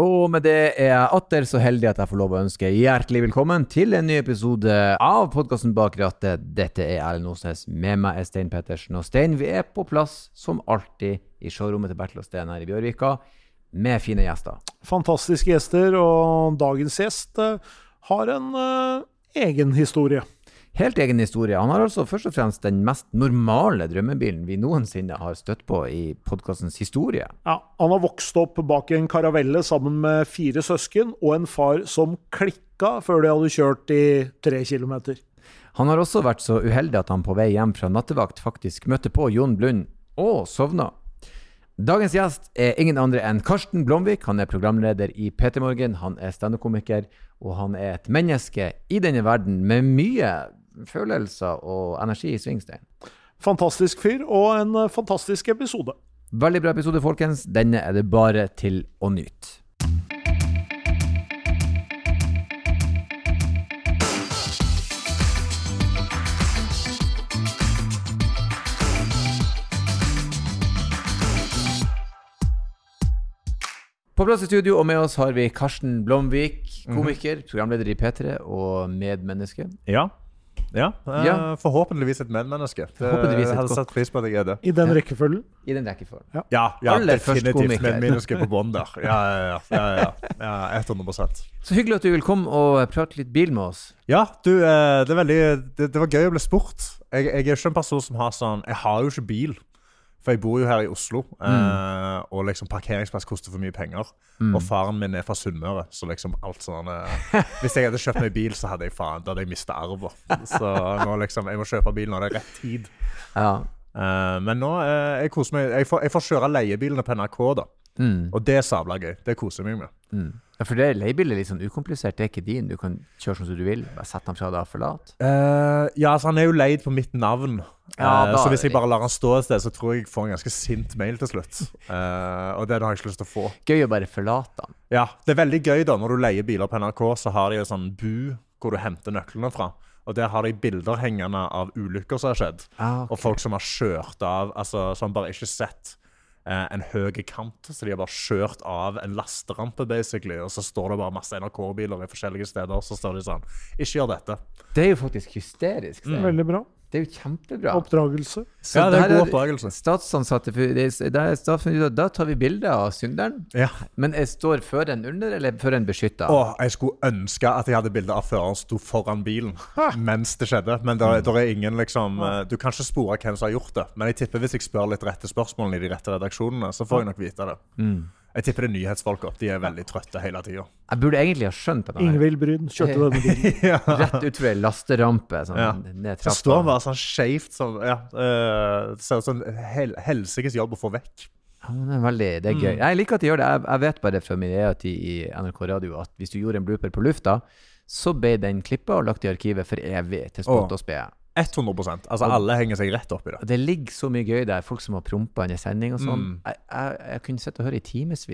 Og med det er jeg atter så heldig at jeg får lov å ønske hjertelig velkommen til en ny episode av podkasten Bak rattet. Dette er Erlend Osnes. Med meg er Stein Pettersen. Og Stein, vi er på plass som alltid i showrommet til Bertil og Steen her i Bjørvika med fine gjester. Fantastiske gjester, og dagens gjest eh, har en uh, egen historie. Helt egen historie. Han har altså først og fremst den mest normale drømmebilen vi noensinne har støtt på i podkastens historie. Ja, han har vokst opp bak en karavelle sammen med fire søsken og en far som klikka før de hadde kjørt i tre kilometer. Han har også vært så uheldig at han på vei hjem fra nattevakt faktisk møtte på Jon Blund og sovna. Dagens gjest er ingen andre enn Karsten Blomvik. Han er programleder i PT Morgen, han er standup-komiker, og han er et menneske i denne verden med mye følelser og energi i svingstein. Fantastisk fyr, og en eh, fantastisk episode. Veldig bra episode, folkens. Denne er det bare til å nyte. På plass i studio og med oss har vi Karsten Blomvik, komiker, programleder i P3 og medmenneske. Ja. Ja, eh, Ja. Forhåpentligvis et medmenneske. Det, Forhåpentligvis et jeg hadde godt- satt pris på at jeg er det. I den rekkefølgen. I den rekkefølgen. Ja, ja Aller først definitivt. komiker. Medmenneske på bånn der. Ja, ja, ja. ja, ja, ja 100 Så hyggelig at du vil komme og prate litt bil med oss. Ja, du, eh, det er veldig det, det var gøy å bli spurt. Jeg, jeg er ikke en person som har sånn Jeg har jo ikke bil. For jeg bor jo her i Oslo, eh, og liksom parkeringsplass koster for mye penger. Og faren min er fra Sunnmøre, så liksom alt sånn eh, Hvis jeg hadde kjøpt meg bil, så hadde jeg faen, da hadde jeg mista arven. Så nå liksom Jeg må kjøpe bil når det er rett tid. Ja. Eh, men nå eh, jeg koser meg Jeg får, jeg får kjøre leiebilene på NRK, da. Mm. Og det er sabla gøy. Det koser jeg meg med. Mm. ja for det leiebil er litt sånn ukomplisert. Det er ikke din. Du kan kjøre sånn som du vil. Bare sette den fra deg og forlate. Uh, ja, altså Han er jo leid på mitt navn. Ja, da- så hvis jeg bare lar han stå et sted, så tror jeg jeg får en ganske sint mail til slutt. Uh, og det har jeg ikke lyst til å få. Gøy å bare forlate han. Ja, Det er veldig gøy da når du leier biler på NRK, så har de en sånn bu hvor du henter nøklene fra. Og der har de bilder hengende av ulykker som har skjedd. Ah, Og folk som har kjørt av altså Som bare ikke sett en høy kant. Så de har bare kjørt av en lasterampe, basically. Og så står det bare masse NRK-biler i forskjellige steder. Så står de sånn Ikke gjør dette. Det er jo faktisk hysterisk. Mm. Veldig bra. Det er jo kjempebra. Oppdragelse. Så Ja, det er der god oppdragelse. Statsansatte der Da tar vi bilde av synderen. Ja. Men jeg står føreren under, eller føreren beskytta? Åh, jeg skulle ønske at jeg hadde bilde av føreren sto foran bilen mens det skjedde. Men Mm. det er ingen liksom eh, Du kan ikke spore hvem som har gjort det. Men jeg tipper hvis jeg spør litt rette spørsmålene i de rette redaksjonene, så får jeg nok vite det. Mm. Jeg tipper det er nyhetsfolk. De er veldig trøtte hele tida. Jeg burde egentlig ha skjønt det. Ingvild Bryn kjørte denne bilen. rett utfor ei lasterampe. Sånn, Ja. ned Så står han bare sånn skeivt som ja, uh, ser ut som en hel, helsikes jobb å få vekk. Ja, det er veldig, det er Mm. gøy. Jeg liker at de gjør det. Jeg, jeg vet bare fra min egen tid i NRK Radio at hvis du gjorde en blooper på lufta, så ble den klippa og lagt i arkivet for evig til spott og spe. 100 Altså, alle henger seg rett opp i det. Det ligger så mye gøy der. Folk som har prompa under sending og sånn. Mm. Jeg, jeg, jeg kunne sitte og høre i timevis.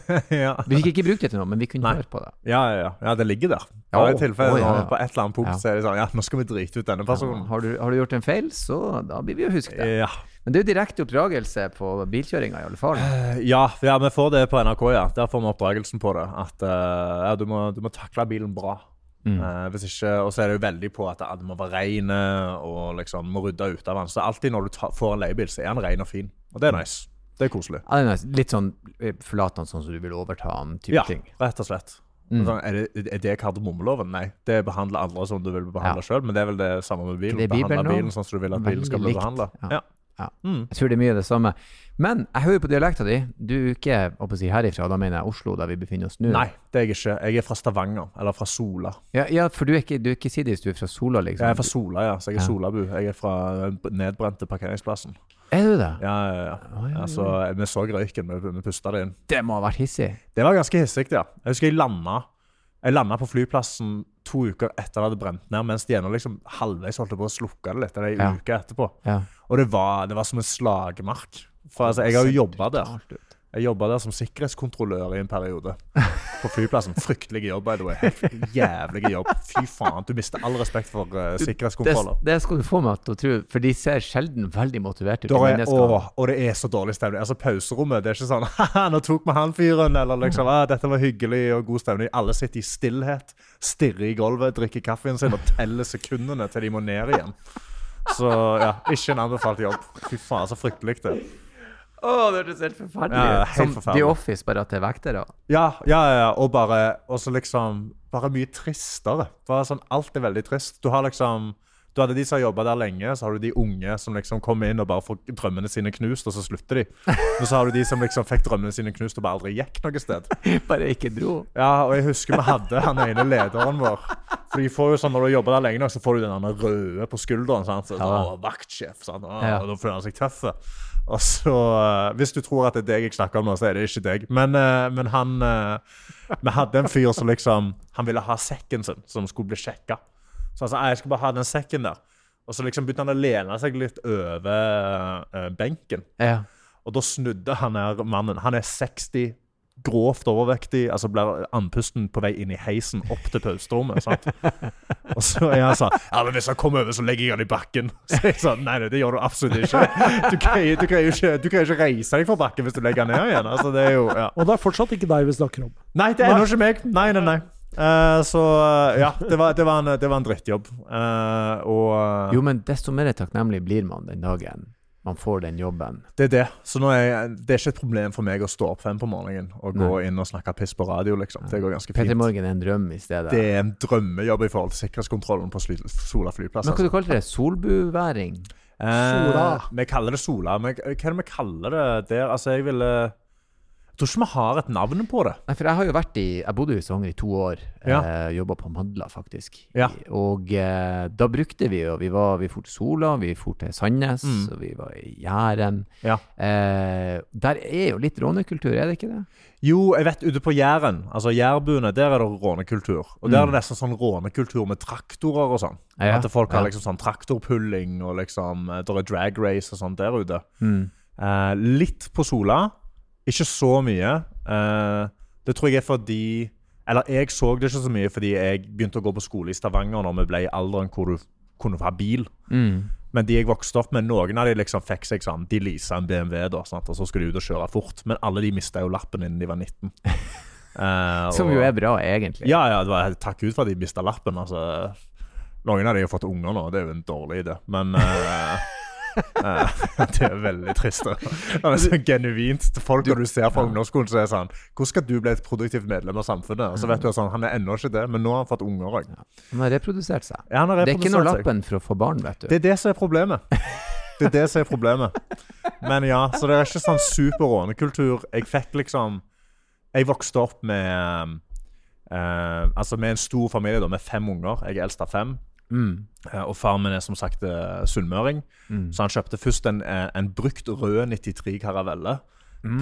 ja. Vi fikk ikke brukt det til noe, men vi kunne Nei. høre på det. Ja, ja, ja. ja, det ligger der. Ja, i tilfelle oh, ja, på et eller annet punkt så er det sånn Ja, nå skal vi drite ut denne personen. Har du, har du gjort en feil, så da blir vi jo husket. Ja. Men det er jo direkte oppdragelse på bilkjøringa, i alle fall. Ja, ja, vi får det på NRK, ja. Der får vi oppdragelsen på det. At uh, ja, du, må, du må takle bilen bra. Mm. Uh, hvis ikke, Og så er det jo veldig på at det må være rein og liksom må rydde ut av den. Så alltid når du ta, får en leiebil, så er den ren og fin. Og det er nice. Det er koselig. Ja, det er nice. Litt sånn eh, forlate den sånn som du vil overta den type Ja, ting. rett og slett. Mm. Sånn, er, det, er det kardemommeloven? Nei. Det behandler andre som du vil behandle Ja. selv Men det er vel det samme med bilen. Er Behandle bilen sånn som du vil at bilen skal bli behandla. Ja. Ja. Ja. Mm. Jeg tror det er mye av det samme. Men jeg hører på dialekta di. Du er ikke å si, herifra, da mener jeg Oslo, der vi befinner oss nå. Nei, det er jeg ikke. Jeg er fra Stavanger. Eller fra Sola. Ja, ja for du er ikke, du er ikke sidis, du er fra Sola, liksom. Jeg er fra Sola, ja. Så jeg er Ja. Solabu. Jeg er fra den nedbrente parkeringsplassen. Er du det? Ja, ja, ja. Oi, oi, Altså, vi så røyken, vi, vi pusta det inn. Det må ha vært hissig. Det var ganske hissig, ja. Jeg husker jeg landa Jeg landa på flyplassen to uker etter det hadde brent ned, mens de ennå liksom halvveis holdt på å slukke det litt. Eller Ja. uke etterpå. Ja. Og det var, det var som en slagmark. For altså, jeg har jo jobba der. Jeg jobba der som sikkerhetskontrollør i en periode. På flyplassen. Fryktelig jobb, by the way. Helt jævlig jobb. Fy faen. Du mister all respekt for uh, sikkerhetskontroller. det skal du få meg til å tro, for de ser sjelden veldig motiverte ut. Og det er så dårlig stemning. Altså Pauserommet det er ikke sånn Haha, nå tok vi han fyren, eller liksom ah, Dette var hyggelig og god stemning. Alle sitter i stillhet, stirrer i gulvet, drikker kaffen sin og teller sekundene til de må ned igjen. Så ja, ikke en anbefalt jobb. Fy faen, så fryktelig det. Å, det hørtes helt forferdelig Ja, ut. helt Som forferdelig. The Office, bare at det er vektere. Ja, ja, ja, ja. Og bare og så liksom Bare mye tristere. Bare sånn, Alt er veldig trist. Du har liksom Du hadde de som har jobba der lenge, så har du de unge som liksom kommer inn og bare får drømmene sine knust, og så slutter de. Og så har du de som liksom fikk drømmene sine knust og bare aldri gikk noe sted. Bare ikke dro. Ja, og jeg husker vi hadde han ene lederen vår. For de får jo sånn, Når du jobber der lenge nok, så får du den andre røde på skulderen. sant? Så, Ja. vaktsjef. Sant? Å, Ja. Da føler han seg tøff. Og så, eh, Hvis du tror at det er deg jeg snakker om nå, så er det ikke deg. Men, eh, men han eh, Vi hadde en fyr som liksom Han ville ha sekken sin, som skulle bli sjekka. Så han sa jeg skal bare ha den sekken der. Og så liksom begynte han å lene seg litt over eh, benken. Ja. Og da snudde han her mannen. Han er 60, grovt overvektig. altså Blir andpusten på vei inn i heisen opp til pauserommet. Og så er han sånn Ja, men hvis han kommer over, så legger jeg han i bakken. Så jeg sa Nei, nei, det gjør du absolutt ikke. Du greier, du greier ikke, du greier ikke reise deg fra bakken hvis du legger han ned igjen. altså det er jo, ja. Og det er fortsatt ikke deg vi snakker om. Nei, det er ennå ikke meg. Nei, nei, nei. Eh, så eh, ja, det var, det var, en, det var en drittjobb. Uh, og Jo, men desto mer takknemlig blir man den dagen man får den jobben. Det er det. Så jeg, det er ikke et problem for meg å stå opp fem på morgenen og gå inn og snakke piss på radio, liksom. Det går ganske fint. Morgen er en drøm i stedet. Det er en drømmejobb i forhold til sikkerhetskontrollen på Sola flyplass. Men hva altså. du det? Solbuværing? Sola. Eh, vi kaller det Sola. Men hva er det vi kaller det der? Altså, jeg ville Jeg tror ikke vi har et navn på det. Nei, for jeg har jo vært i Jeg bodde i Stavanger i to år. Ja. Eh, Jobba på Madla, faktisk. Ja. Og eh, da brukte vi jo Vi var Vi for til Sola, vi for til Sandnes, Mm. og vi var i Jæren. Ja. Eh, der er jo litt rånekultur, er det ikke det? Jo, jeg vet ute på Jæren, altså jærbuene, der er det rånekultur. Og der er det nesten sånn rånekultur med traktorer og sånn. Mm. Ja, At folk har liksom sånn traktorpulling og liksom Der Det er drag race og sånn der ute. Mm. Eh, litt på Sola. Ikke så mye. Eh, det tror jeg er fordi Eller jeg så det ikke så mye fordi jeg begynte å gå på skole i Stavanger når vi ble i alderen hvor du kunne ha bil. Mm. Men de jeg vokste opp med, noen av de liksom fikk seg sånn De leasa en BMW, da, sant? og så skulle de ut og kjøre fort. Men alle de mista jo lappen innen de var 19. Uh, Som og- jo er bra, egentlig. Ja, ja, det var takk ut for at de mista lappen. Altså. Noen av de har fått unger nå, det er jo en dårlig idé. Men eh, eh, det er veldig trist. Det er så genuint folk når du ser fra ungdomsskolen, så er sånn Hvordan skal du bli et produktivt medlem av samfunnet? Og så vet du at sånn, Han er ennå ikke det, men nå har han fått unger òg. Han har reprodusert seg. Ja, har Det er ikke noe lappen for å få barn, vet du. Det er det som er problemet. Det er det som er problemet. Men ja, så det er ikke sånn super rånekultur. Jeg fikk liksom Jeg vokste opp med Uh, Altså med en stor familie da, med fem unger. Jeg er eldst av fem. Mm. Eh, og faren min er som sagt eh, sunnmøring. Mm. Så han kjøpte først en, eh, en brukt rød 93 Caravelle.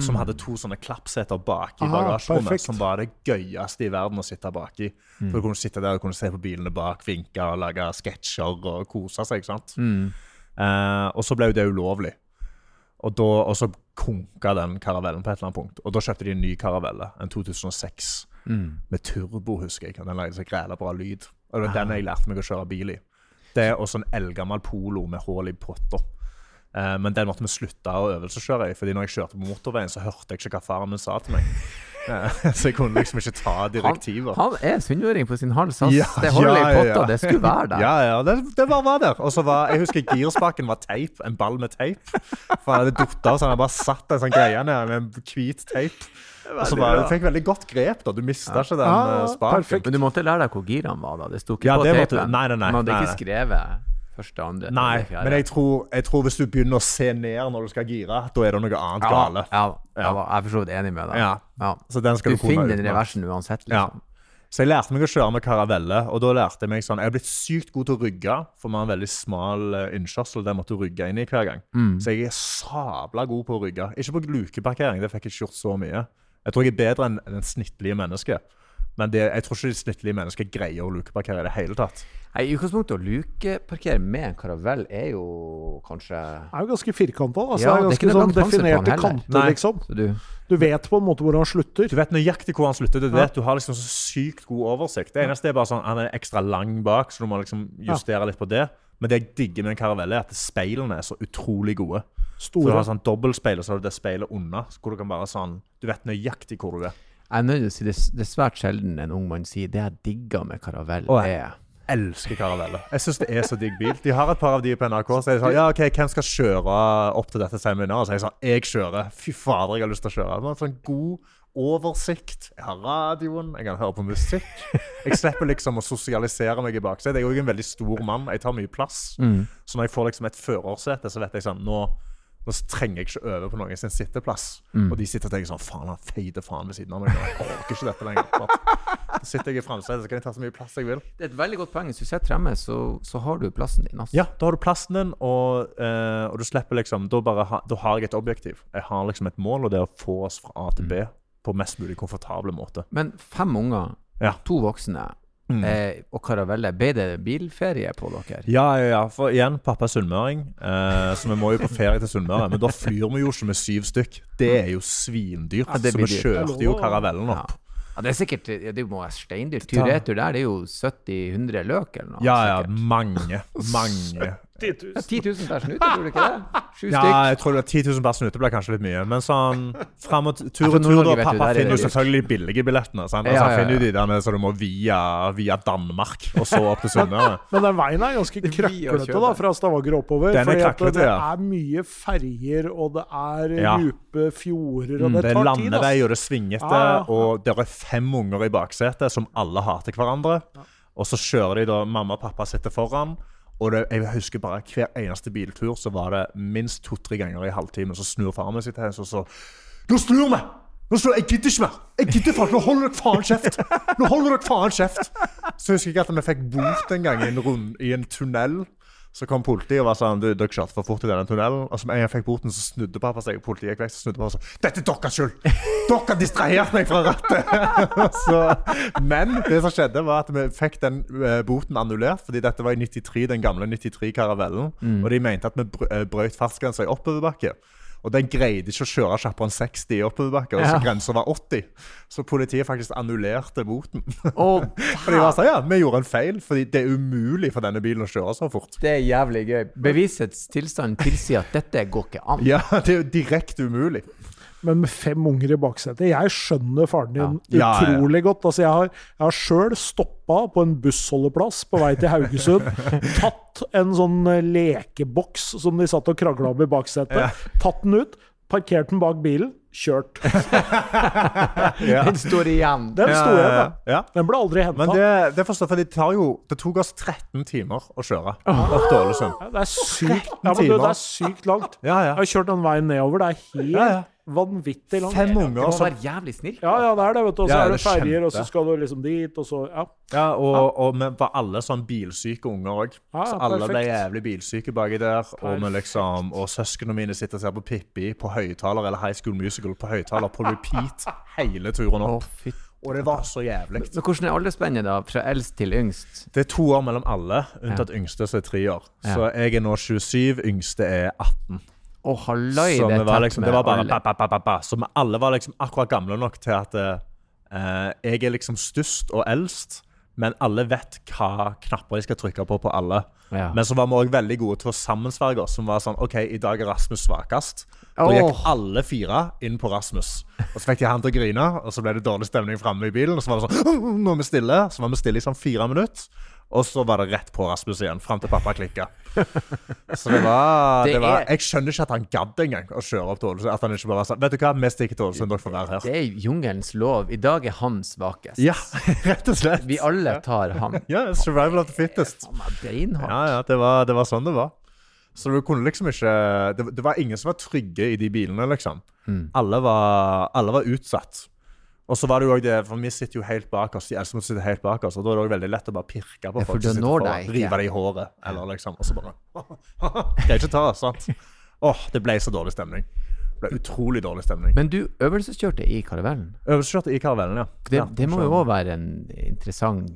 Som hadde to sånne klappseter baki i Aha, bagasjerommet. perfekt. Som var det gøyeste i verden å sitte baki. For Du kunne sitte der og kunne se på bilene bak, vinke og lage sketsjer og kose seg. ikke sant? Mm. Eh, og så ble jo det ulovlig. Og, da, og så konka den karavellen på et eller annet punkt. Og da kjøpte de en ny karavelle, en 2006, Mm. med turbo, husker jeg. Den lagde så græla bra lyd. Og det var den jeg lærte meg å kjøre bil i. Det og sånn eldgammel Polo med hull i potta. Eh, men den måtte vi slutte å øvelseskjøre i, fordi når jeg kjørte på motorveien, så hørte jeg ikke hva faren min sa til meg. Eh, så jeg kunne liksom ikke ta direktiver. Han er sunnmøring på sin hals. Ja, det holder ja, i potta, ja. det skulle være der. Ja, ja, det, det bare var der. Og så var, jeg husker girspaken var teip. En ball med teip. For han hadde datt av, så han hadde bare satt en sånn greie ned med en hvit teip. Og så bare, Du fikk veldig godt grep, da. Du mista ikke den Ja, eh, spaken. perfekt. Men du måtte lære deg hvor girene var, da. Det sto ikke Ja, på måtte- teipen. nei, nei, nei, Man hadde ikke skrevet første, andre, Nei, fjerde. men jeg tror, jeg tror hvis du begynner å se ned når du skal gire, da er det noe annet ja, gale. Ja, Ja. jeg er for så vidt enig med deg. Ja. Ja. Så den skal Du du, finner den reversen uansett, Ja. liksom. Så jeg lærte meg å kjøre med karavelle, og da lærte jeg meg sånn Jeg har blitt sykt god til å rygge, for vi har en veldig smal eh, innkjørsel. jeg måtte du rygge inn i hver gang. Mm. Så jeg er sabla god på å rygge. Ikke på lukeparkering, det fikk jeg ikke gjort så mye. Jeg tror jeg er bedre enn en snittlige menneske Men det, jeg tror ikke de snittlige mennesker greier å lukeparkere i det hele tatt. Nei, I utgangspunktet å lukeparkere med en karavell er jo kanskje er jo ganske firkanta. Altså, Ja, det er det er ganske sånn definerte kanter, liksom. du, Du vet på en måte hvor han slutter. Du vet nøyaktig hvor han slutter. Du vet, du har liksom så sykt god oversikt. Det eneste er bare sånn, Han er ekstra lang bak, så du må liksom justere litt på det. Men det jeg digger med en karavell, er at speilene er så utrolig gode. Så du Store. har sånn dobbeltspeil, og så har du det speilet unna. Hvor du kan bare sånn Du vet nøyaktig hvor du er. Jeg er nødt til å si det, det er svært sjelden en ung mann sier det jeg digger med karavell, Å, jeg- er elsker karaveller. Jeg syns det er så digg bil. De har et par av de på NRK. Så jeg sånn, ja, ok, hvem skal kjøre opp til dette seminaret? Så jeg sa jeg kjører. Fy fader, jeg har lyst til å kjøre. Det var en sånn god oversikt. Jeg har radioen, jeg kan høre på musikk. Jeg slipper liksom å sosialisere meg i baksetet. Jeg er jo en veldig stor mann. Jeg tar mye plass. Så når jeg får liksom et førersete, så vet jeg sånn nå, nå trenger jeg ikke øve på noen sin sitteplass. Og de sitter og tenker sånn Faen, han feite faen ved siden av meg. Jeg orker ikke dette lenger. Så sitter jeg i framsetet, så kan jeg ta så mye plass jeg vil. Det er et veldig godt poeng. Hvis du sitter fremme, så, så har du plassen din. Altså. Ja, da har du plassen din, og, uh, og du slipper liksom da, bare ha, da har jeg et objektiv. Jeg har liksom et mål, og det er å få oss fra A til B på mest mulig komfortable måte. Men fem unger, Ja. to voksne eh, og karavelle, ble det bilferie på dere? Ja, ja, ja. For igjen, pappa er sunnmøring, eh, så vi må jo på ferie til Sunnmøre. Men da flyr vi jo ikke med syv stykk. Det er jo svindyrt. Ja, så vi dyrt. kjørte jo karavellen Ja. opp. Ja, det er sikkert ja, det må være steindyrt. Tur-retur der, det er jo 70-100 løk eller noe. Ja, ja. sikkert. Mange. Mange. 10 000. 10 000 per snute, tror du ikke det? Sju Ja, jeg tror det er 10 000 per snute ble kanskje litt mye. Men sånn fram og tur og tur, da. Pappa er finner jo selvfølgelig de billige billettene. Sant? Altså, Ja, Han ja, finner de der med, så du må via, via Danmark, og så opp til Sunnmøre. Men den veien er ganske krøklete da, fra Stavanger oppover. Den er fordi at krøklete, det er mye ferjer, og det er Ja. dype fjorder, og Det det er tar tid. Det landevei, og det er svingete, Ja, ja, ja. og det er fem unger i baksetet som alle hater hverandre. Og så kjører de da Mamma og pappa sitter foran. Og det, jeg husker bare hver eneste biltur så var det minst to-tre ganger i halvtimen. Så snur faren min seg til henne og så Nå snur vi! Nå snur, jeg gidder ikke mer! Jeg gidder faen Nå holder dere faen kjeft! Nå holder dere faen kjeft! Så husker jeg at vi fikk bot en gang i en, rund, i en tunnel. Så kom politiet og var sånn du, Dere kjørte for fort i denne tunnelen. Og som jeg fikk boten, så snudde pappa seg. Politiet gikk vekk, så snudde pappa seg. Dette er deres skyld! Dere har distrahert meg fra rattet! så, men det som skjedde, var at vi fikk den eh, boten annullert. Fordi dette var i 93, den gamle 93-karavellen. Og de mente at vi br eh, fartsgrensa i oppoverbakke. Og den greide ikke å kjøre kjappere enn 60 i oppoverbakke, og så grensa var 80. Så politiet faktisk annullerte boten. Oh, For de var sånn, ja, vi gjorde en feil, fordi det er umulig for denne bilen å kjøre så fort. det er jævlig gøy. Bevisets tilstand tilsier at dette går ikke an. Ja, det er jo direkte umulig. Men med fem unger i baksetet Jeg skjønner faren din Ja. Utrolig godt. Altså, jeg har, jeg har sjøl stoppa på en bussholdeplass på vei til Haugesund. tatt en sånn eh, lekeboks som de satt og krangla om i baksetet. Tatt den ut, parkert den bak bilen, kjørt. Ja. Den står igjen. Den sto igjen, da. Ja. Den ble aldri Men det, det forstår for det tar jo Det tok oss 13 timer å kjøre opp til Ålesund. Det er sykt, ja, men du, det er sykt langt. Ja, ja. Jeg har kjørt den veien nedover. Det er helt Ja, ja. vanvittig langt. Fem unger må som være jævlig snill. Ja, ja, det er det. vet du. Og så Ja, er det er ferjer, og så skal du liksom dit, og så Ja. Ja, og, og vi var alle sånn bilsyke unger òg. Ja, ja, så alle ble jævlig bilsyke baki der. Og, vi liksom, og søsknene mine sitter og ser på Pippi på høyttaler eller High School Musical på høyttaler på repeat hele turen opp. Oh, Og det var så jævlig. Men hvordan er aldersspennet, da? Fra eldst til yngst? Det er to år mellom alle, unntatt yngste, som er tre år. Ja. Så jeg er nå 27, yngste er 18. Å, halloi, Så det var liksom, det var bare alle. ba, ba, ba. Så vi alle var liksom akkurat gamle nok til at uh, jeg er liksom størst og eldst, men alle vet hva knapper de skal trykke på på alle. Ja. Men så var vi òg veldig gode til å sammensverge oss. Som var sånn OK, i dag er Rasmus svakest. Da gikk alle fire inn på Rasmus. Og så fikk de han til å grine, og så ble det dårlig stemning framme i bilen. Og så var det sånn Nå er vi stille. Så var vi stille i sånn fire minutter. Og så var det rett på Rasmus igjen, fram til pappa klikka. Så det var, Det det var er- Jeg skjønner ikke at han gadd engang å kjøre opp til Ålesund. At han ikke bare var sånn Vet du hva, vi stikker til Ålesund, dere får være her. Det er jungelens lov. I dag er han svakest. Ja, rett og slett. Vi alle tar han. Ja, survival of the fittest. Han er beinhard. Ja, ja, det var, det var sånn det var. Så du kunne liksom ikke Det, det var ingen som var trygge i de bilene, liksom. Alle, var, alle var utsatt. Og så var det jo også det, for vi sitter jo helt bak oss, de eldste sitter helt bak oss, og da er det også veldig lett å bare pirke på Ja, folk som sitter deg rive dem i håret, eller liksom, og så bare Greier ikke ta sant? Åh, det ble så dårlig stemning. Det ble utrolig dårlig stemning. Men du øvelseskjørte i karavellen? Øvelseskjørte i karavellen, ja. Det, ja, det må jo òg være en interessant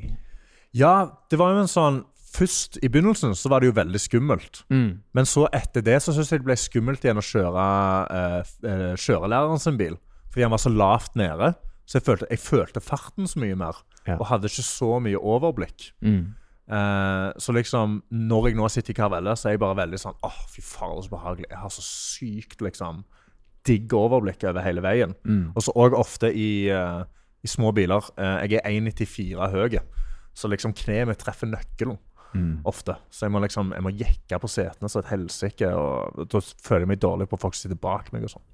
Ja, det var jo en sånn Først i begynnelsen så var det jo veldig skummelt. mm. Men så etter det så syns jeg det ble skummelt igjen å kjøre uh, f- eh, kjørelæreren sin bil. Fordi han var så lavt nede. Så jeg følte, jeg følte farten så mye mer. Ja. Og hadde ikke så mye overblikk. Mm. Eh, så liksom, når jeg nå sitter i Caravelle, så er jeg bare veldig sånn Åh, fy faen, så behagelig. Jeg har så sykt liksom digg overblikk over hele veien. Mm. Og så òg ofte i, uh, i små biler. Uh, jeg er 1,94 høy, så liksom kneet mitt treffer nøkkelen Mm. ofte. Så jeg må liksom Jeg må jekke på setene så et helsike, og da føler jeg meg dårlig på folk som sitter bak meg og sånn.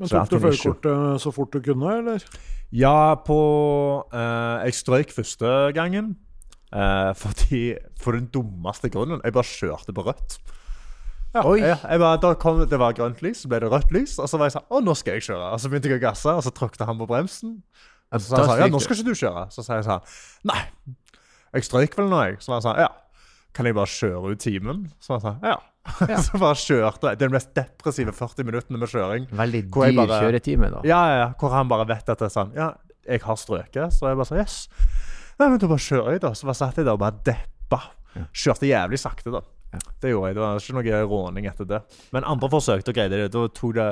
Men tok du førerkortet så fort du kunne, eller? Ja, på eh, Jeg strøyk første gangen. eh, fordi For den dummeste grunnen. Jeg bare kjørte på rødt. Ja. Oi! Jeg, jeg bare, kom, det var grønt lys, så ble det rødt lys. Og så var jeg sånn Å, nå skal jeg kjøre. Og så begynte jeg å gasse, og så trykte han på bremsen. Og så sa han sånn, ja, nå skal ikke du kjøre. Så sa jeg sånn Nei, jeg strøyk vel nå, jeg. Så var han sånn Ja, kan jeg bare kjøre ut timen? Så jeg sånn Ja. Ja. så bare kjørte jeg. Den mest depressive 40 minuttene med kjøring. Veldig dyr bare- kjøretime, da. Ja, ja, ja. Hvor han bare vet at det er sånn Ja, jeg har strøket. Så jeg bare sa Yes. Nei, men da bare kjører jeg, da. Så bare satt jeg der og bare deppa. Kjørte jævlig sakte, da. Ja. Det gjorde jeg. Det var ikke noe råning etter det. Men andre forsøkte og greide det. Da tok det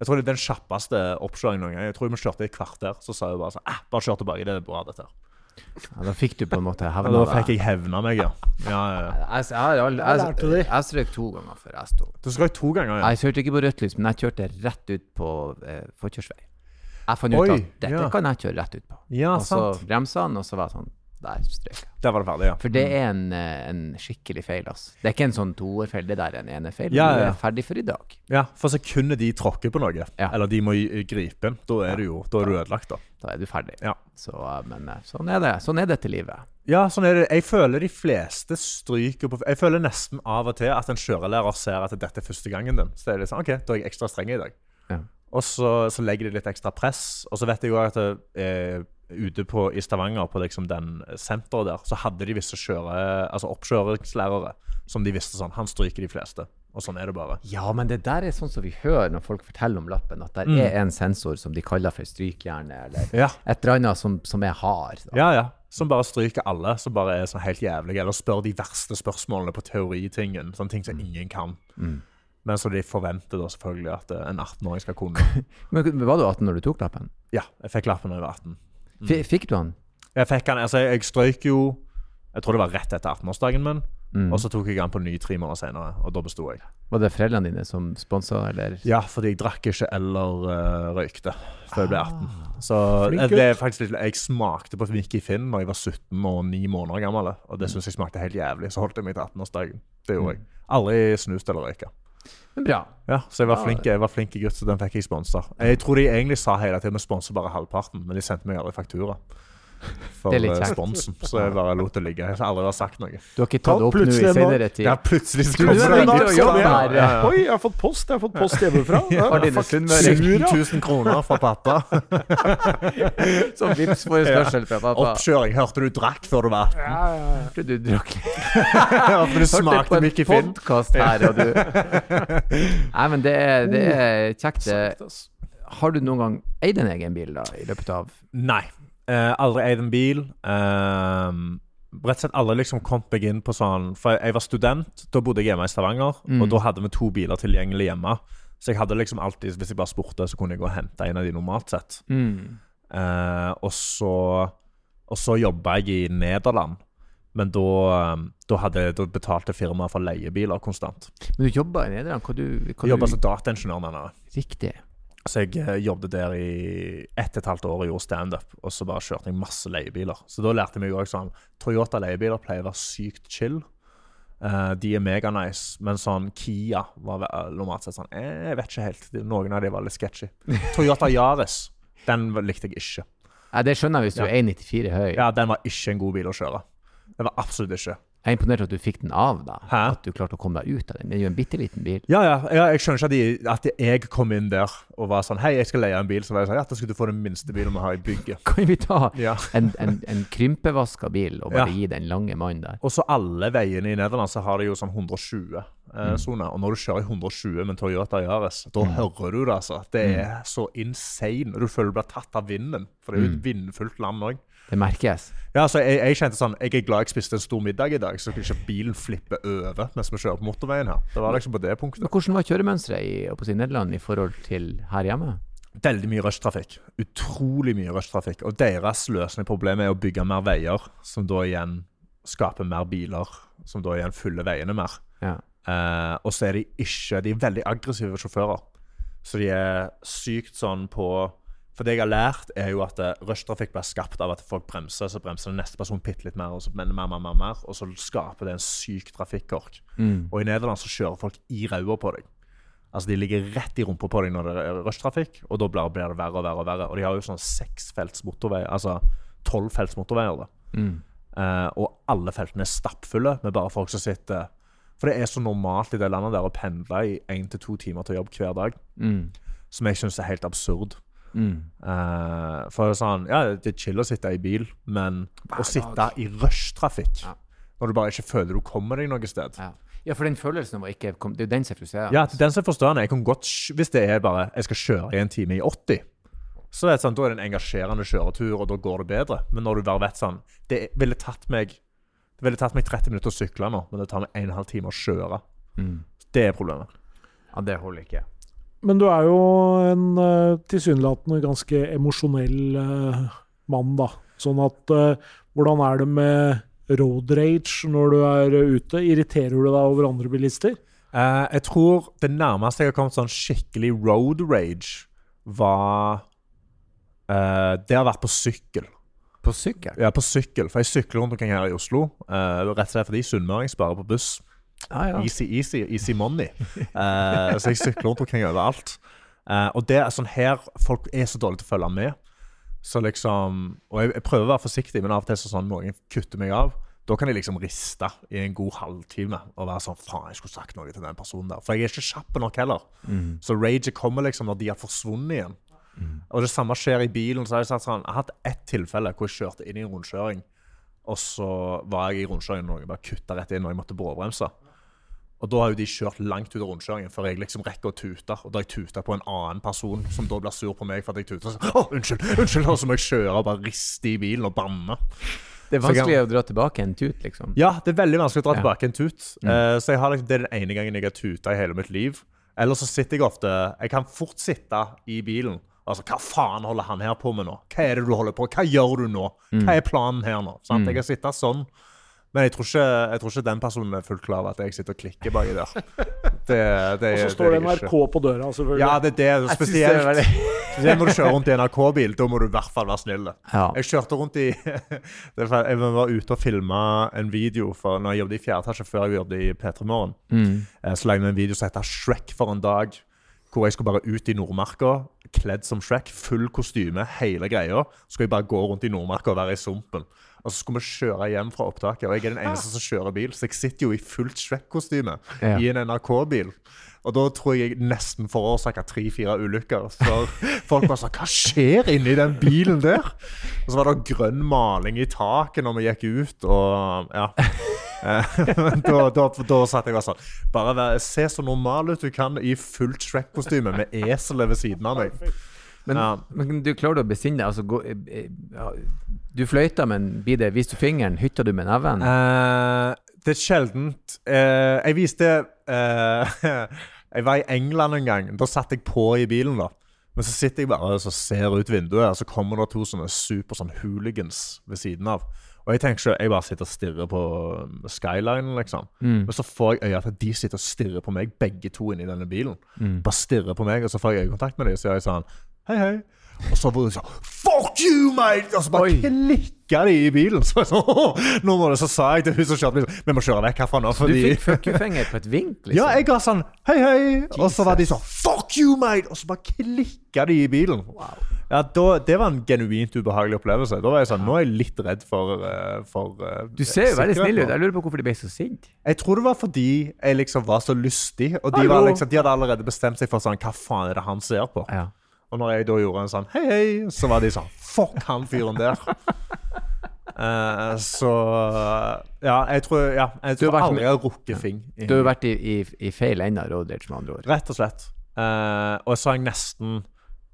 Jeg tror det er den kjappeste oppkjøringen noen gang. Jeg tror vi kjørte i et kvarter. Så sa jeg bare sånn eh, Bare kjør tilbake. Det er bra, dette her. Ja, da fikk du på en måte hevna deg. Ja, da fikk jeg hevna meg, ja. ja, ja, ja. Jeg, jeg, Jeg jeg, jeg strøk to ganger før jeg sto. Du strøk to ganger, ja. Jeg kjørte ikke på rødt lys, men jeg kjørte rett ut på eh, forkjørsvei. Jeg fant ut at dette ja. kan jeg kjøre rett ut på. Ja, og så bremsa han, og så var jeg sånn Der strøk jeg. Der var det ferdig, ja. For det er en, eh, en skikkelig feil, altså. Det er ikke en sånn toerfeil, det der er en enefeil. Ja, Du ja. er ferdig for i dag. Ja, For sekundet de tråkker på noe, Ja. eller de må gripe inn, da er du jo da er du ødelagt, da. Da er du ferdig. Ja. Så, eh, men eh, sånn er det. Sånn er dette livet. Ja, sånn er det. Jeg føler de fleste stryker på Jeg føler nesten av og til at en kjørelærer ser at dette er første gangen din. Så er det sånn OK, da er jeg ekstra streng i dag. Ja. Og så, så legger de litt ekstra press. Og så vet jeg jo at det, eh, ute på, i Stavanger, på liksom den senteret der, så hadde de visse kjøre, altså oppkjøringslærere som de visste sånn Han stryker de fleste. Og sånn er det bare. Ja, men det der er sånn som vi hører når folk forteller om lappen, at det Mm. er en sensor som de kaller for strykjerne, eller Ja. et eller annet som, som er hard. Da. Ja, ja. Som bare stryker alle, som bare er sånn helt jævlige. Eller spør de verste spørsmålene på teoritingen. Sånne ting som ingen kan. Mm. Men så de forventer da selvfølgelig at eh, en 18-åring skal kunne. Men var du 18 når du tok lappen? Ja, jeg fikk lappen da jeg var 18. F fikk du han? Jeg fikk han, altså jeg strøyk jo Jeg tror det var rett etter 18-årsdagen min. Mm. Og så tok jeg han på ny tre måneder senere, og da besto jeg. Var det foreldrene dine som sponsa, eller? Ja, fordi jeg drakk ikke eller uh, røykte før jeg ble 18. Så Flink eh, det er faktisk litt Jeg smakte på Mickey Finn da jeg var 17 og 9 måneder gammel, og det syns jeg smakte helt jævlig. Så holdt jeg meg til 18-årsdagen. Det gjorde jeg. Aldri snust eller røyka. Men bra. Ja, så jeg var Ja. flink, jeg var flink gutt, så den fikk jeg sponsa. Jeg tror de egentlig sa hele tiden vi sponser bare halvparten, men de sendte meg aldri faktura for Det er litt eh, sponsen. Så jeg bare lot det ligge. Jeg har aldri sagt noe. Du har ikke tatt det opp nå i senere tid? Ja, plutselig så Du kommer er det en vips det. Ja, ja. Oi, jeg har fått post Jeg har fått post hjemmefra. Ja, Har dine fuck, sunnmøring 1000 kroner fra pappa. som vips for spørsmål fra pappa? Oppkjøring. Hørte du drakk før du var 18? Ja, ja, ja. Hørte du drakk litt? Hørte du smakte en Mickey Finn? podkast her, og du Nei, men det er, det er kjekt. det. Har du noen gang eid en egen bil, da, i løpet av Nei. Eh, aldri eid en bil. Eh, rett og slett aldri liksom kommet meg inn på sånn For jeg var student, da bodde jeg hjemme i Stavanger. Mm. Og da hadde vi to biler tilgjengelig hjemme. Så jeg hadde liksom alltid, hvis jeg bare spurte, så kunne jeg gå og hente en av de normalt sett. Eh, og så Og så jobba jeg i Nederland. Men da, eh, da, hadde, da betalte firmaet for leiebiler konstant. Men du jobba i Nederland? Hva du, hva Jeg jobba som dataingeniør mener jeg. Riktig. Så jeg eh, jobbet der i ett og et halvt år og gjorde standup. Og så bare kjørte jeg masse leiebiler. Så da lærte jeg meg òg sånn Toyota leiebiler pleier å være sykt chill. Uh, de er meganice, men sånn Kia var normalt sett sånn eh, Jeg vet ikke helt. Noen av de var litt sketchy. Toyota Yaris, den likte jeg ikke. Ja, det skjønner jeg hvis du Ja. er 1,94 høy. Ja, Den var ikke en god bil å kjøre. Det var absolutt ikke. Jeg er imponert at du fikk den av, da. Hæ? At du klarte å komme deg ut av den. Det er jo en bitte liten bil. Ja, ja, ja jeg skjønner ikke at, de, at jeg kom inn der og var sånn Hei, jeg skal leie en bil. Så var jeg sånn Ja, da skal du få den minste bilen vi har i bygget. Kan vi ta Ja. en, en, en krympevaska bil og bare Ja. gi den lange mannen der? Og så alle veiene i Nederland så har de jo sånn 120. Mm. Og når du kjører i 120 med en Toyota Yaris, da hører du det, altså. Det er så insane. Du føler du blir tatt av vinden. For det er jo et vindfullt land òg. Det merkes. Ja, altså, jeg, jeg kjente sånn Jeg er glad jeg spiste en stor middag i dag, så ikke bilen flipper over mens vi kjører på motorveien her. Det var liksom på det punktet. Men hvordan var kjøremønsteret i, i Nederland i forhold til her hjemme? Veldig mye rushtrafikk. Utrolig mye rushtrafikk. Og deres løsning problem problemet er å bygge mer veier, som da igjen skaper mer biler, som da igjen fyller veiene mer. Ja. Eh, og så er de ikke De er veldig aggressive sjåfører. Så de er sykt sånn på For det jeg har lært, er jo at eh, rushtrafikk blir skapt av at folk bremser, så bremser den neste person bitte litt mer, og så mer, mer, mer, mer, og så skaper det en syk trafikkork. Og i Nederland så kjører folk i ræva på deg. Altså De ligger rett i rumpa på deg når det er rushtrafikk, og da blir det verre og verre. Og verre Og de har jo sånn seksfelts motorvei, altså tolvfelts motorveier. da. Uh, og alle feltene er stappfulle med bare folk som sitter For det er så normalt i det landet der å pendle i én til to timer til jobb hver dag, Mm. som jeg syns er helt absurd. Mm. Eh, for det er sånn, ja, det er chill å sitte i bil, men Hver å sitte dag. i rushtrafikk Ja. når du bare ikke føler du kommer deg noe sted Ja. ja, for den følelsen var ikke kom, Det er jo den som er frustrerende. Ja, til den som er den, jeg kan godt, Hvis det er bare jeg skal kjøre i en time i 80, så er det sånn, da er det en engasjerende kjøretur, og da går det bedre. Men når du bare vet sånn Det ville tatt meg det ville tatt meg 30 minutter å sykle nå, men det tar meg 1 12 time å kjøre. Mm. Det er problemet. ja, det holder ikke. Men du er jo en uh, tilsynelatende ganske emosjonell eh, mann, da. Sånn at eh, Hvordan er det med road rage når du er eh, ute? Irriterer du deg over andre bilister? Uh, jeg tror det nærmeste jeg har kommet sånn skikkelig road rage, var uh, Det har vært på sykkel. På sykkel? Ja, på sykkel. For jeg sykler rundt omkring her i Oslo. Uh, rett og slett fordi sunnmøring sparer på buss. Ja, ja. Easy, easy, easy money. Uh, så jeg sykler rundt omkring overalt. Uh, og det er sånn her Folk er så dårlige til å følge med. Så liksom Og jeg, jeg prøver å være forsiktig, men av og til så sånn noen kutter meg av. Da kan jeg liksom riste i en god halvtime og være sånn Faen, jeg skulle sagt noe til den personen der. For jeg er ikke kjapp nok heller. Så rage kommer liksom når de har forsvunnet igjen. Og det samme skjer i bilen. så har Jeg sagt sånn, jeg har hatt ett tilfelle hvor jeg kjørte inn i en rundkjøring. Og så var jeg i rundkjøringen og jeg bare kutta rett inn og jeg måtte bråbremse. Og da har jo de kjørt langt ut av rundkjøringen før jeg liksom rekker å tute. Og da jeg tuta på en annen person som da blir sur på meg for at jeg tuter. Så, oh, unnskyld, unnskyld, Og så må jeg kjøre og bare riste i bilen og banne. Det er vanskelig kan... å dra tilbake en tut, liksom. Ja, det er veldig vanskelig å dra Ja. tilbake en tut. Eh, så jeg har liksom, det er den ene gangen jeg har tuta i hele mitt liv. Ellers så sitter jeg ofte Jeg kan fort sitte i bilen. Altså, Hva faen holder han her på med nå? Hva er det du holder på Hva gjør du nå? Hva er planen her nå? Sant? Jeg kan sitte sånn. Men jeg tror, ikke, jeg tror ikke den personen er fullt klar over at jeg sitter og klikker baki der. Det, det, Og så står det NRK ikke. På døra, selvfølgelig. Ja, det er det. Det er Spesielt, veldig- spesielt når du kjører rundt i en NRK-bil. Da må du i hvert fall være snill. Ja. Jeg kjørte rundt i det Jeg var ute og filma en video for når jeg jobbet i fjerde etasje før jeg jobbet i P3 Morgen. Mm. Eh, Så lagde vi en video som heter Shrek for en dag. Hvor jeg skulle bare ut i Nordmarka, kledd som Shrek. Full kostyme, hele greia. Så skulle jeg bare gå rundt i Nordmarka og være i sumpen. Og så skulle vi kjøre hjem fra opptaket, og jeg er den eneste som kjører bil. Så jeg sitter jo i fullt Shrek-kostyme Ja. i en NRK-bil. Og da tror jeg jeg nesten forårsaka tre-fire ulykker. For folk bare sa 'Hva skjer inni den bilen der?' Og så var det grønn maling i taket når vi gikk ut, og ja. Eh, Men da, da, da satt jeg bare sånn Bare se så normal ut du kan i fullt Shrek-kostyme med eselet ved siden av meg. Men, Ja. men du klarer å besinne deg? Altså, gå, eh, eh, ja, du fløyter, men blir det Viste du fingeren? Hytta du med neven? Uh, det er sjeldent Uh, Jeg viste uh, Jeg var i England en gang. Da satt jeg på i bilen, da. Men så sitter jeg bare og så ser ut vinduet, og så kommer det to sånne super sånn hooligans ved siden av. Og jeg tenker ikke, jeg bare sitter og stirrer på um, skylinen, liksom. Men så får jeg øye at de sitter og stirrer på meg, begge to inni denne bilen. Bare stirrer på meg, og så får jeg øyekontakt med dem, og så gjør jeg sånn Hei, hei. Og så var de sånn Fuck you, mate! Og så bare klikka de i bilen. Så, sånn, nå må det, så sa jeg til hun som kjørte bilen Vi må kjøre vekk herfra nå, du fikk fuck you-finger på et vink, liksom? Ja, jeg ga sånn hei, hei. Og så var de sånn fuck you, mate! Og så bare klikka de i bilen. Ja, da, Det var en genuint ubehagelig opplevelse. Da var jeg sånn Nå er jeg litt redd for, eh, for eh, Du ser jo veldig snill ut. Jeg lurer på hvorfor de ble så sinte. Jeg tror det var fordi jeg liksom var så lystig. Og de, var liksom, de hadde allerede bestemt seg for sånn Hva faen er det han ser på? Ja. Og når jeg da gjorde en sånn hei, hei, så var de sånn Fuck han fyren der. Uh, så Ja, jeg tror, ja, jeg tror aldri jeg har rukket fing. Du har vært i, i, i feil ende av rage, med andre ord. Rett og slett. Uh, og så har jeg nesten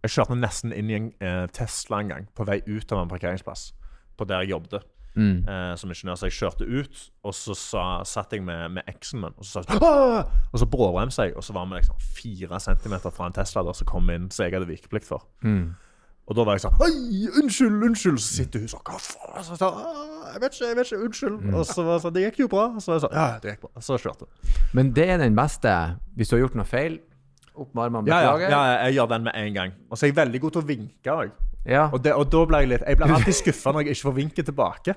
Jeg kjørte nesten inn i en uh, Tesla en gang, på vei ut av en parkeringsplass. På der jeg jobbet Mm. eh, som ingeniør. Så jeg kjørte ut, og så sa, satt jeg med, med eksen min, og så sa jeg «Åh!» Og så bråbremsa jeg, og så var vi liksom fire centimeter fra en Tesla der som kom inn, så jeg hadde vikeplikt for. Mm. Og da var jeg sånn Oi, unnskyld, unnskyld! Så sitter hun sånn Hva faen? Så jeg jeg vet ikke, jeg vet ikke, unnskyld. Og så var jeg sånn Det gikk jo bra. Så var jeg sånn Ja, det gikk bra. Så kjørte jeg. Men det er den beste hvis du har gjort noe feil. Opp med armene, Ja, ja, beklager. ja, jeg gjør den med en gang. Og så er jeg veldig god til å vinke òg. Ja. Og, det- og da ble jeg litt Jeg blir alltid skuffa når jeg ikke får vinke tilbake.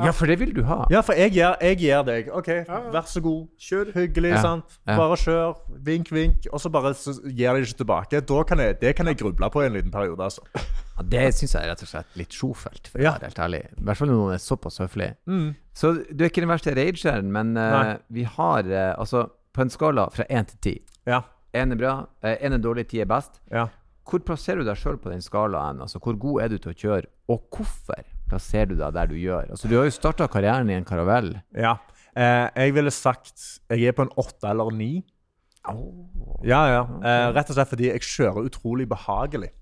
ja, for det vil du ha. Ja, for jeg gir, jeg gir deg OK, vær så god. Kjør. Hyggelig, Ja. sant. Bare kjør. Vink, vink. Og så bare så gir de ikke tilbake. Da kan jeg, det kan jeg gruble på i en liten periode, altså. Ja, det syns jeg er rett og slett litt sjofelt, for å Ja. være helt ærlig. I hvert fall når noen er såpass høflig. Mm. Så du er ikke den verste rageren, men uh, vi har uh, altså på en skala fra én til ti. Ja. Én er bra, én er dårlig, ti er best. ja. Hvor plasserer du deg sjøl på den skalaen? Altså, hvor god er du til å kjøre, og hvorfor plasserer du deg der du gjør? Altså, du har jo starta karrieren i en karavell. ja. Eh, jeg ville sagt jeg er på en åtte eller ni. Ja, ja. Eh, rett og slett fordi jeg kjører utrolig behagelig.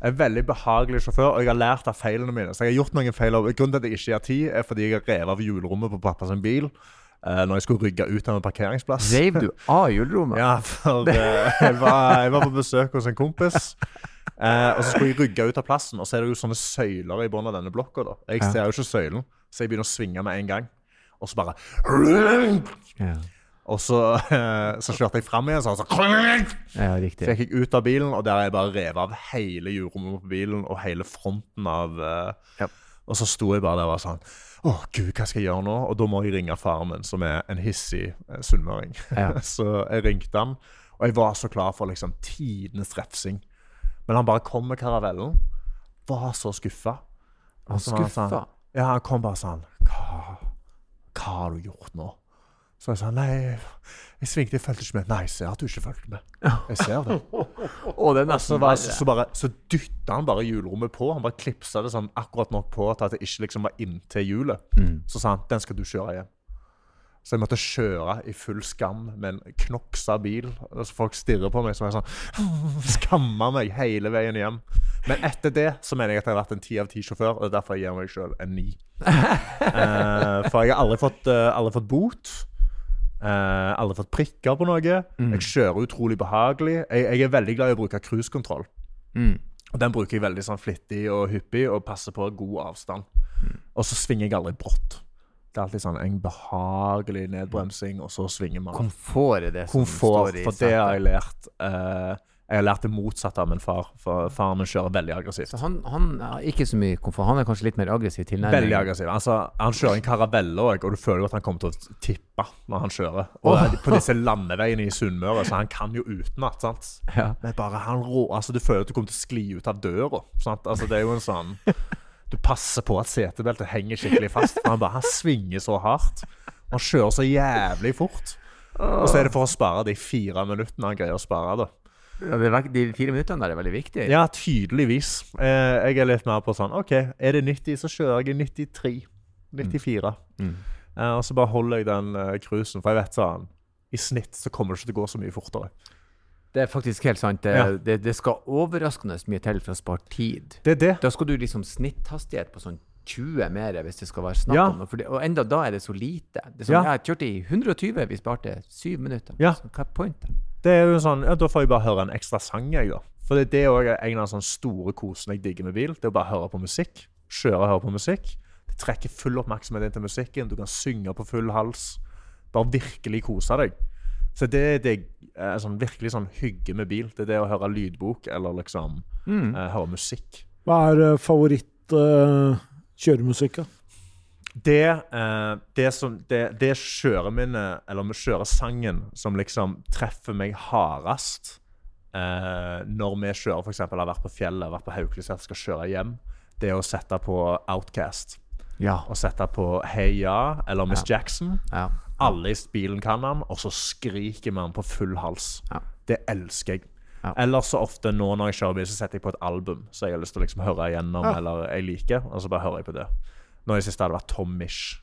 Jeg er veldig behagelig sjåfør, og jeg har lært av feilene mine. Så jeg har gjort noen feil. Grunnen til at jeg ikke har tid, er fordi jeg har revet av hjulrommet på pappas bil eh, når jeg skulle rygge ut av en parkeringsplass. Reiv du av hjulrommet? Ja, for uh, jeg, var, jeg var på besøk hos en kompis. Uh, og så skulle jeg rygge ut av plassen, og så er det jo sånne søyler i bunnen av denne blokka. da. Jeg ser jo ikke søylen, så jeg begynner å svinge med en gang. Og så bare Ja, Og så, så kjørte jeg fram igjen, så, så ja riktig. fikk jeg ut av bilen, og der har jeg bare revet av hele jordrommet på bilen og hele fronten av Ja. Og så sto jeg bare der og var sånn Å, gud, hva skal jeg gjøre nå? Og da må jeg ringe faren min, som er en hissig eh, sunnmøring. Ja. så jeg ringte han, og jeg var så klar for liksom tidenes refsing. Men han bare kom med karavellen. Var så skuffa. Han skuffa? Sånn, ja, han kom bare sånn Hva, hva har du gjort nå? Så jeg sa nei, jeg svingte, jeg fulgte ikke med. Nei, jeg ser at du ikke fulgte med. Jeg ser det. og det Så, bare, så, bare, så dytta han bare hjulrommet på. Han bare klipsa det sånn akkurat nok på til at det ikke liksom var inntil hjulet. Mm. Så sa han den skal du kjøre hjem. Så jeg måtte kjøre i full skam med en knoksa bil. Så folk stirrer på meg, så jeg sånn skammer meg hele veien hjem. Men etter det så mener jeg at jeg har vært en ti av ti sjåfør, og det er derfor jeg gir meg sjøl en ni. uh, for jeg har aldri fått, uh, aldri fått bot. Eh, aldri fått prikker på noe. Jeg kjører utrolig behagelig. Jeg, jeg er veldig glad i å bruke cruisekontroll. Mm. Den bruker jeg veldig sånn flittig og hyppig, og passer på god avstand. Og så svinger jeg aldri brått. Det er alltid sånn en behagelig nedbremsing, og så svinger man. Komfort er det som Komfort, står i for det har jeg lært. eh, jeg har lært det motsatte av min far, for faren min kjører veldig aggressivt. Så han, han er ikke så mye komfort. Han er kanskje litt mer aggressiv tilnærming. Veldig aggressiv. Altså, han kjører en karavelle òg, og du føler jo at han kommer til å tippe når han kjører. Og oh. På disse landeveiene i Sunnmøre, så han kan jo utenat. sant? Ja. Men bare han rå, altså Du føler at du kommer til å skli ut av døra. Sant? Altså Det er jo en sånn Du passer på at setebeltet henger skikkelig fast. For han bare han svinger så hardt. Han kjører så jævlig fort. Og så er det for å spare de fire minuttene han greier å spare. da Ja, det de fire minuttene der er veldig viktige. Ja, tydeligvis. Eh, jeg er litt mer på sånn OK, er det 90, så kjører jeg i 93. 94. Mm. Eh, og så bare holder jeg den uh, cruisen, for jeg vet sånn I snitt så kommer det ikke til å gå så mye fortere. Det er faktisk helt sant. Det, Ja. det, det skal overraskende mye til for å spare tid. Det er det. Da skal du liksom snitthastighet på sånn 20 mer hvis det skal være snakk Ja. om det, og enda da er det så lite. Det sånn, Ja. Jeg kjørte i 120, vi sparte 7 minutter. Ja. Så hva er pointet? Det er jo sånn, ja, Da får jeg bare høre en ekstra sang, jeg, da. For det, er òg en av de store kosene jeg digger med bil. Det er å bare høre på musikk. Kjøre og høre på musikk. Det trekker full oppmerksomhet inn til musikken. Du kan synge på full hals. Bare virkelig kose deg. Så det det er sånn, virkelig sånn hygge med bil. Det er det å høre lydbok eller liksom Mm. uh, høre musikk. Hva er eh, favoritt uh, kjøremusikk? da? Det, eh, det, som, det, det kjøreminnet, eller med kjøresangen, som liksom treffer meg hardest eh, når vi kjører, f.eks. har vært på fjellet, vært på Haukeliset, skal kjøre hjem, det er å sette på Outcast. Ja. Og sette på Hey Ja eller Miss Jackson. ja. Alle i bilen kan han, og så skriker man på full hals. Ja. Det elsker jeg. Ja. Eller så ofte nå når jeg kjører bil, så setter jeg på et album så jeg har lyst til å liksom høre igjennom, Ja. eller jeg liker, og så bare hører jeg på det. Nå i det siste har det vært Tom Mish,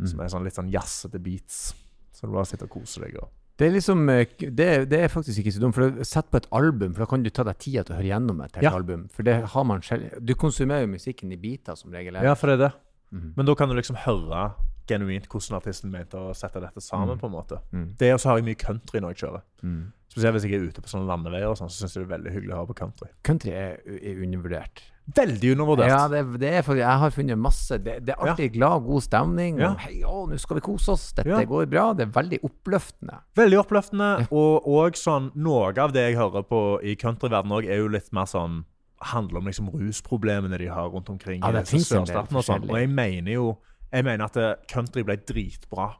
Mm. som er sånn litt sånn jazzete beats. Så du bare sitter og koser deg. Og. Det er liksom eh, det, det er faktisk ikke så dumt. For Sett på et album, for da kan du ta deg tida til å høre gjennom et helt Ja. album. For det har man selv. Du konsumerer jo musikken i biter som regel. Ja, for det er det. Mm. Men da kan du liksom høre genuint hvordan artisten mente å sette dette sammen. på en måte. Mm. Det er også har jeg mye country når jeg kjører. Mm. Spesielt hvis jeg er ute på sånne landeveier, og sånn, så syns jeg det er veldig hyggelig å høre på country. Country er, er undervurdert. Veldig undervurdert. Ja, det, det er faktisk, jeg har funnet masse Det, det er alltid glad, god stemning. Ja. Og, Hei, å, nå skal vi kose oss. Dette Ja. går bra. Det er veldig oppløftende. Veldig oppløftende. Og, og sånn, noe av det jeg hører på i countryverdenen òg, er jo litt mer sånn handler om liksom rusproblemene de har rundt omkring Ja, det i finnes en del sørstaten. Og, sånn. og jeg mener jo jeg mener at eh, country ble dritbra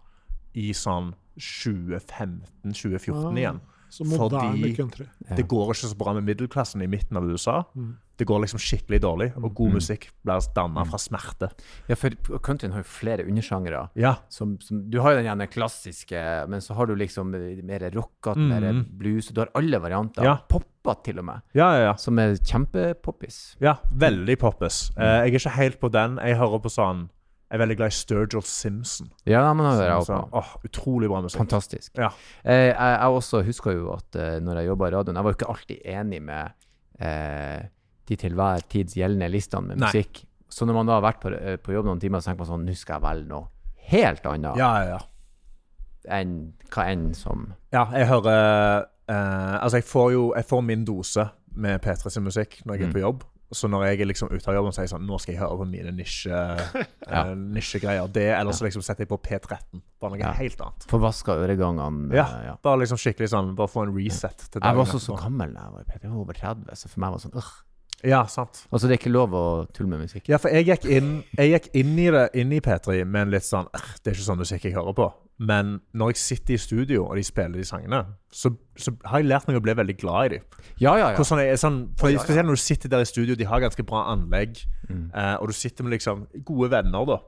i sånn 2015-2014 Ah. igjen. Så moderne Fordi- country. Fordi Det går ikke så bra med middelklassen i midten av USA. Mm. Det går liksom skikkelig dårlig, og god Mm. musikk blir danna fra smerte. Ja, for countryen har jo flere undersjangere. Ja. Som, som, du har jo den gjerne klassiske, men så har du liksom mer rockete, Mm. mer blues. Du har alle varianter. Ja. Poppa til og med. Ja, ja, ja. Som er kjempepoppis. ja veldig poppis. Eh, jeg er ikke helt på den. Jeg hører på sånn Jeg er veldig glad i Sturgill Simpson. Ja, men det er Sånn, også. åh, utrolig bra musikk. Fantastisk. Ja. Eh, jeg, jeg også husker jo at eh, når jeg jobba i radioen Jeg var jo ikke alltid enig med eh, de til hver tids gjeldende listene med Nei. musikk. Så når man da har vært på, eh, på jobb noen timer, så tenker man sånn Nå skal jeg velge noe helt annet Ja, ja, ja. enn hva enn som Ja, jeg hører eh, Altså, jeg får jo jeg får min dose med P3 sin musikk når jeg Mm. er på jobb. Så når jeg er liksom ute av jobben, så er jeg sånn Nå skal jeg høre på mine nisje, Ja. uh, nisjegreier. Det, eller så liksom setter jeg på P13. Bare noe Ja. helt annet. Forvaska øregangene. Ja. eh, ja. Bare liksom skikkelig sånn Bare få en reset til Jeg var også så gammel da jeg var i P3. Jeg var over 30, så for meg var det sånn øh. Ja, sant. Altså, det er ikke lov å tulle med musikk. Ja, for jeg gikk inn, jeg gikk inn i det inn i P3 med en litt sånn «Øh, Det er ikke sånn musikk jeg hører på. Men når jeg sitter i studio og de spiller de sangene, så, så har jeg lært meg å bli veldig glad i dem. Ja, ja, ja. Er, sånn, for. Spesielt når du sitter der i studio, de har ganske bra anlegg, Mm. eh, og du sitter med liksom gode venner, da.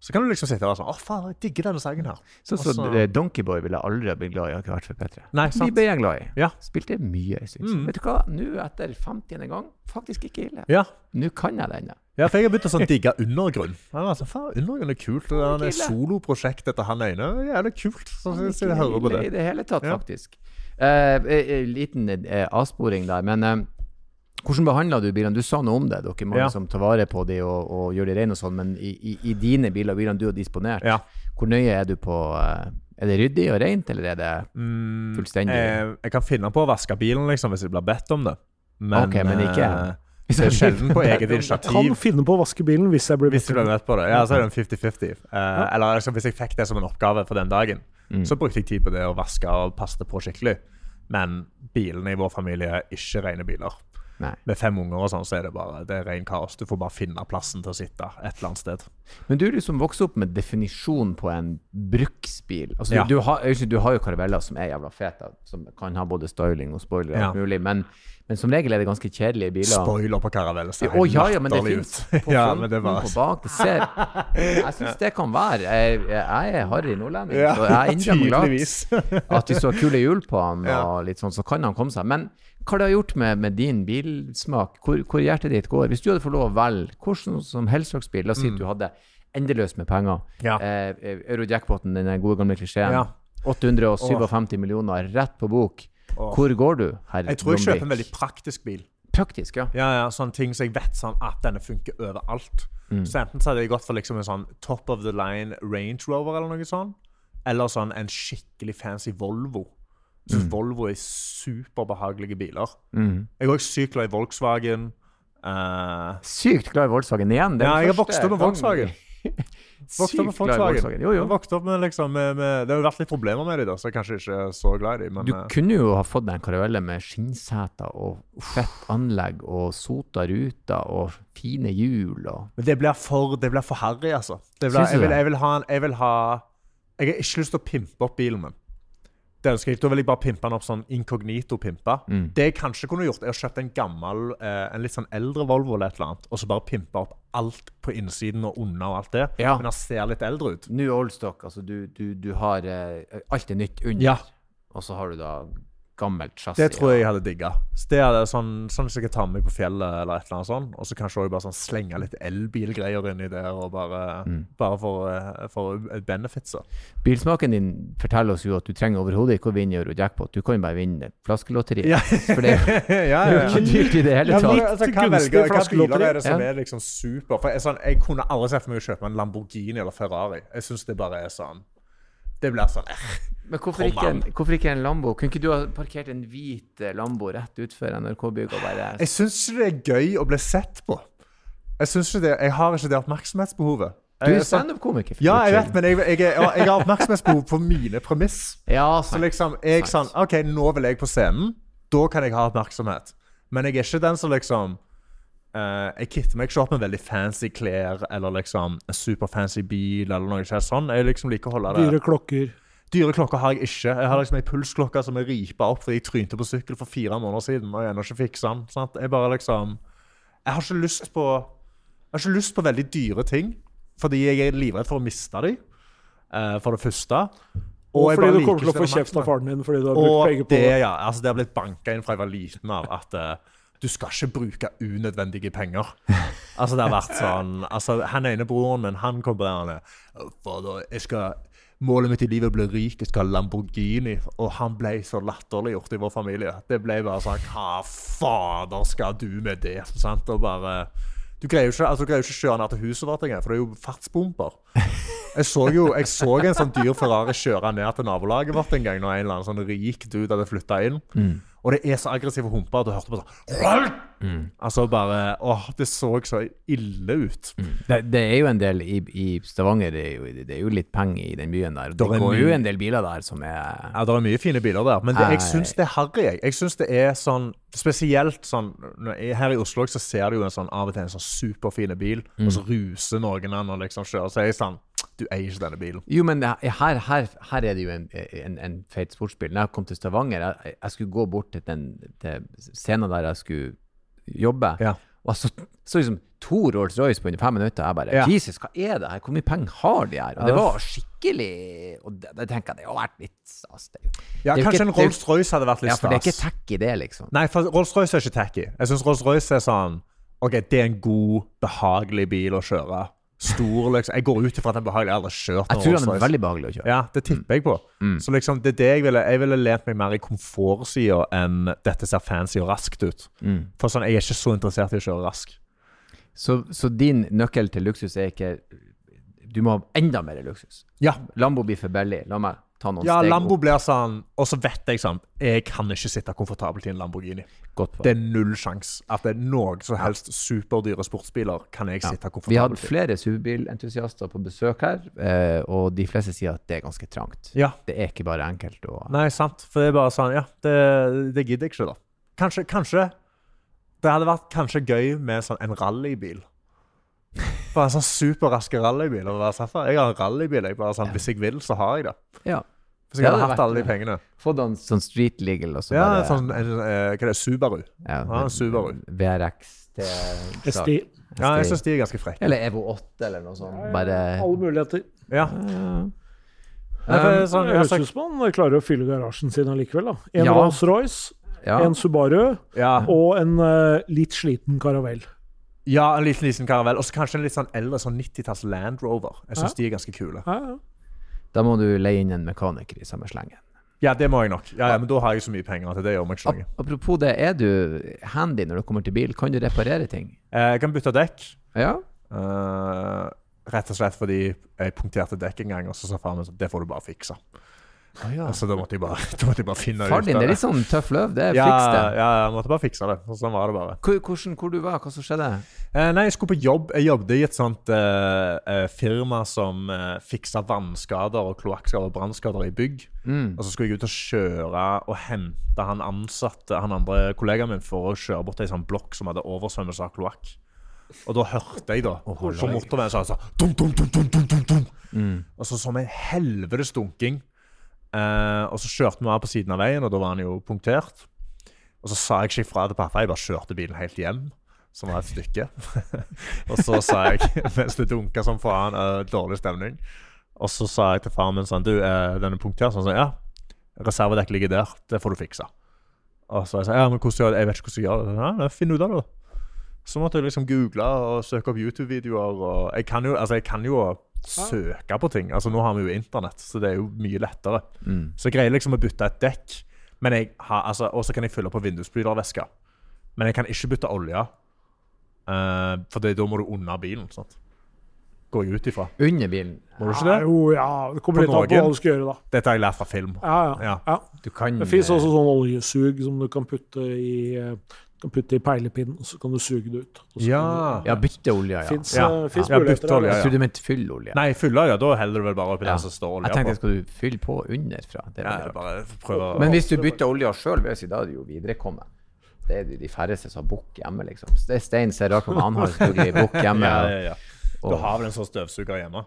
Så kan du liksom sitte der sånn Å, faen, jeg digger denne sangen her. Så, så Også- eh, Donkeyboy ville aldri ha blitt glad i, hadde ikke vært for P3. Nei, De sant? ble jeg glad i. Ja. Spilte mye, jeg synes. Mm. Vet du hva, nå etter 50. gang, faktisk ikke ille. Ja. Nå kan jeg denne. ja, for jeg har begynt å sånn digge Undergrunn. Sånn, faen, Undergrunn er kult. Det er et soloprosjekt etter han ene. Jævlig kult. Så, så, så jeg hører på det. I det hele tatt, Ja. faktisk. Eh, Uh, liten uh, avsporing der, men eh, hvordan behandla du bilene? Du sa noe om det. Dere må Ja. liksom ta vare på de og, og gjøre de rene og sånn, men i, i, i dine biler, bilene du har disponert, Ja. hvor nøye er du på eh, Er det ryddig og rent, eller er det Mm, Fullstendig. jeg, jeg kan finne på å vaske bilen liksom, hvis jeg blir bedt om det. Men, Ok, men ikke- jeg. det er sjelden på eget Kan finne på å vaske bilen hvis jeg blir bedt på det. Ja, så er det en 50-50. Eh, Eller liksom, hvis jeg fikk det som en oppgave for den dagen, Mm. så brukte jeg tid på det å vaske og passe det på skikkelig. Men bilene i vår familie er ikke rene biler. Nei. Med fem unger og sånn, så er det bare det er ren kaos. Du får bare finne plassen til å sitte et eller annet sted. Men du er liksom vokst opp med definisjon på en bruksbil. Altså, Ja. du, du, har, du har jo Caravella som er jævla fete, som kan ha både styling og spoiler og alt Ja. mulig, men, men som regel er det ganske kjedelige biler. Spoiler på Caravelle ser oh, ja, ja, men det ut. på ja, men det var på bak. Det ser, jeg syns det kan være. Jeg, jeg er harry nordlending, Ja, så jeg innrømmer glatt at du har kule hjul på han, og litt sånn, så kan han komme seg. Men hva har det gjort med, med din bilsmak? Hvor, hvor hjertet ditt går? Hvis du hadde fått lov å velge hvordan som helst slags bil, la oss si at du hadde endeløst med penger. Mm. Ja. Eh, Eurojackpoten, den gode gamle klisjeen. Ja. 857 millioner rett på bok. Åh. Hvor går du, herr Jeg tror jeg kjøper en veldig praktisk bil. Praktisk, ja. Ja, ja, sånne ting som jeg vet sånn at denne funker overalt. Mm. Så enten så hadde jeg gått for liksom en sånn top of the line Range Rover eller noe sånt. Eller sånn en skikkelig fancy Volvo. Jeg mm. Volvo er superbehagelige biler. Mm. Jeg er også sykt glad i Volkswagen. Uh... Sykt glad i Volkswagen igjen. den ja, jeg har vokst opp med. Volkswagen. Vokst opp med Volkswagen. Jo, jo. Vokste opp med liksom med, med, Det har jo vært litt problemer med dem, så jeg er kanskje ikke så glad i dem. Du eh, kunne jo ha fått deg en karavelle med skinnseter og fett anlegg og sota ruter og fine hjul og Men det blir for, det blir for harry, altså. Det blir, Syns du jeg, vil, jeg, vil ha en, jeg vil ha Jeg har ikke lyst til å pimpe opp bilen min. Det ønsker jeg. Da vil jeg bare pimpe den opp sånn inkognito-pimpe. Mm. Det jeg kanskje kunne gjort, er å kjøpe en gammel, eh, en litt sånn eldre Volvo eller et eller annet, og så bare pimpe opp alt på innsiden og under og alt det. Ja. Men den ser litt eldre ut. New old stock. Altså, du, du, du har eh, Alt er nytt under. Ja. Og så har du da gammelt chassis. Det tror jeg jeg hadde digga. Så Det sånn, sånn at jeg kan ta med meg på fjellet, eller et eller annet sånt. Og så kanskje også bare sånn slenge litt elbilgreier inni der, og bare, Mm. bare for, eh, for benefits. da. Bilsmaken din forteller oss jo at du trenger overhodet ikke å vinne Eurojackpot. Du kan jo bare vinne flaskelotteriet. Ja. For det, ja, det er jo ja. ikke dyrt i det hele Ja, tatt. altså, Litt hva, velger, hva flaskelotteri. biler er det som Ja. er liksom super? For jeg, sånn, jeg kunne aldri sett for meg å kjøpe en Lamborghini eller Ferrari. Jeg syns det bare er sånn Det blir sånn eh. Men hvorfor ikke, en, hvorfor ikke en Lambo? Kunne ikke du ha parkert en hvit eh, Lambo rett utfor NRK-bygget og bare Jeg syns ikke det er gøy å bli sett på. Jeg synes ikke det, jeg har ikke det oppmerksomhetsbehovet. Du Jeg er er sånn- standup-komiker. Ja, jeg vet, men jeg, jeg, jeg, jeg har oppmerksomhetsbehov på mine premiss. Ja, Så liksom, jeg sånn OK, nå vil jeg på scenen. Da kan jeg ha oppmerksomhet. Men jeg er ikke den som liksom eh, Jeg kitter meg ikke opp med veldig fancy klær eller liksom en superfancy bil eller noe ikke sånn. Jeg liksom liker å holde det Dyre klokker. Dyre klokker har jeg ikke. Jeg har liksom ei pulsklokke som er ripa opp fordi jeg trynte på sykkel for fire måneder siden og jeg ennå ikke fiksa den. Sant? Jeg bare liksom Jeg har ikke lyst på Jeg har ikke lyst på veldig dyre ting fordi jeg er livredd for å miste dem, Uh, for det første. Og og fordi du kommer til å få kjeft av faren din fordi du har brukt Og penger på det, det. ja. Altså, det har blitt banka inn fra jeg var liten av at eh, du skal ikke bruke unødvendige penger. Altså, det har vært sånn altså, Han ene broren min, han kom på det han Målet mitt i livet er å bli rik, jeg skal ha Lamborghini. Og han ble så latterliggjort i vår familie. Det ble bare sånn Hva fader skal du med det? Sant? Og bare Du greier jo ikke, altså, ikke kjøre ned til huset vårt engang, for det er jo fartsbomber. Jeg så jo jeg så en sånn dyr Ferrari kjøre ned til nabolaget vårt en gang når en eller annen sånn rik dude hadde flytta inn. Og det er så aggressive humper. Du hørte på sånn Altså bare Åh, det så så ille ut. Det, det er jo en del i, i Stavanger, det er, jo, det er jo litt penger i den byen der. Det Der er går jo en del biler der som er Ja, det er mye fine biler der, men det, jeg syns det er harry. Jeg, jeg syns det er sånn Spesielt sånn Her i Oslo så ser du jo en sånn av og til en sånn superfine bil, og så ruser noen an og liksom kjører. Så er jeg sånn Du eier ikke denne bilen. Jo, men her, her, her er det jo en, en, en feit sportsbil. Når jeg kom til Stavanger, jeg, jeg skulle gå bort til den til scenen der jeg skulle jobbe, Ja. og så, så liksom to Rolls-Royce på under fem minutter. Jeg bare Ja. Jesus, hva er det her? Hvor mye penger har de her? Og det var skikkelig Og det, det tenker jeg det har vært litt stas. Det, er Ja, det Kanskje ikke- en Rolls-Royce hadde vært litt Ja, for det er ikke stas. tacky, det, liksom. Nei, for Rolls-Royce er ikke tacky. Jeg syns Rolls-Royce er sånn OK, det er en god, behagelig bil å kjøre. Stor, liksom. Jeg går ut ifra at den er behagelig. Jeg har aldri kjørt Jeg tror den er veldig behagelig å kjøre. Ja, det tipper jeg på. Så liksom, det er det jeg ville Jeg ville lent meg mer i komfortsida enn dette ser fancy og raskt ut. For sånn, jeg er ikke så interessert i å kjøre rask. Så, så din nøkkel til luksus er ikke Du må ha enda mer luksus. Ja, Lambo blir for billig. La meg ta noen ja steg Lambo opp. blir sånn Og så vet jeg sånn Jeg kan ikke sitte komfortabelt i en Lamborghini. Det er null sjanse at det er noe som helst superdyre sportsbiler kan jeg sitte Vi har komfortabelt hatt flere superbilentusiaster på besøk her, eh, og de fleste sier at det er ganske trangt. Ja. Det er ikke bare enkelt å Nei, sant. For det er bare sånn Ja, det, det gidder jeg ikke, da. Kanskje, kanskje Det hadde vært kanskje gøy med sånn en rallybil. Bare en sånn superrask rallybil. sånn, Jeg har en rallybil. Jeg bare sånn, Hvis jeg vil, så har jeg det. Ja. Hvis jeg hadde hatt alle de pengene. Fått en sånn street legal, og så Ja, bare sånn, en, hva hva er det, Subaru. ja, Ja, en Subaru. VRX til STI. Ja, jeg syns de er ganske frekke. Eller Evo 8 eller noe sånt. Bare Alle muligheter. Ja. ja. Nei, for er sånn, det jeg har høres ut som han klarer å fylle garasjen sin allikevel. da. En Ja. Rolls-Royce, ja. en Subaru ja. og en uh, litt sliten Caravelle. ja, en liten liten karavell. Og så kanskje en litt sånn eldre sånn 90-talls Land Rover. Jeg syns Ja. de er ganske kule. Ja, ja. Da må du leie inn en mekaniker i samme slengen. Ja, det må jeg nok. Ja, ja, Men da har jeg så mye penger at det gjør meg ikke Apropos det, er du handy når du kommer til bil? Kan du reparere ting? Eh, Jeg kan bytte dekk. Ja. Uh, rett og slett fordi jeg punkterte dekk en gang, og så sa faren min sånn Det får du bare fikse. Så da måtte jeg bare, måtte jeg bare finne Far ut din, av det er litt sånn tøff løv. Det er ja, fiks det. ja, jeg måtte bare fikse det. Og Sånn var det bare. Hvor, hvordan, hvor du var, hva som skjedde? Eh, nei, jeg skulle på jobb. Jeg jobbet i et sånt eh, eh, firma som eh, fiksa vannskader og kloakkskader og brannskader i bygg. Mm. Og så skulle jeg ut og kjøre og hente han ansatte, han andre kollegaen min, for å kjøre bort til ei sånn blokk som hadde oversvømmelse av kloakk. Og da hørte jeg, da, på motorveien sånn dum, dum, dum, dum, dum, dum, dum. Mm. Og så som en helvetes dunking. Eh, og så kjørte vi av på siden av veien, og da var han jo punktert. Og så sa jeg ikke ifra til pappa, jeg bare kjørte bilen helt hjem, som var et stykke. og så sa jeg, mens det dunka som faen, uh, dårlig stemning, og så sa jeg til faren min sånn Du, uh, den er punktert? Sånn, sånn, ja. Reservedekk ligger der, det får du fikse. Og så sa jeg sånn, ja, men hvordan gjør jeg det? Jeg vet ikke hvordan jeg gjør det. Ja, Finn ut av det. Så måtte jeg liksom google og søke opp YouTube-videoer. Og jeg kan jo, altså, jeg kan jo søke på ting. Altså, nå har vi jo internett, så det er jo mye lettere. Mm. Så jeg greier liksom å bytte et dekk. Men jeg har, altså, og så kan jeg fylle på vindusbrytervæske. Men jeg kan ikke bytte olje. uh, for det, da må du under bilen. sant? Går jeg ut ifra. Under bilen. Må du ikke Ja, det? jo, ja, det kommer litt an på hva du skal gjøre, da. Dette har jeg lært fra film. Ja, ja. Ja. ja. Du kan Det fins eh, også sånn oljesug som du kan putte i eh, kan putte i peilepinnen, og så kan du suge det ut. Og så Ja. Ja, bytte olje, ja. Fins Ja. ja. Ja, muligheter bytte olje, ja. Så du mente fyllolje? Nei, fylle olje. da heller du vel bare oppi Ja. der som står Jeg tenkte skal du fylle på underfra? Det er Ja, bare prøve å Men hvis du bytter olje sjøl, da er det jo viderekommet. Det er de, færreste som har bukk hjemme, liksom. Det er Stein ser rart på meg. Han har selvfølgelig bukk hjemme. ja, ja, ja. Du har vel en sånn støvsuger hjemme?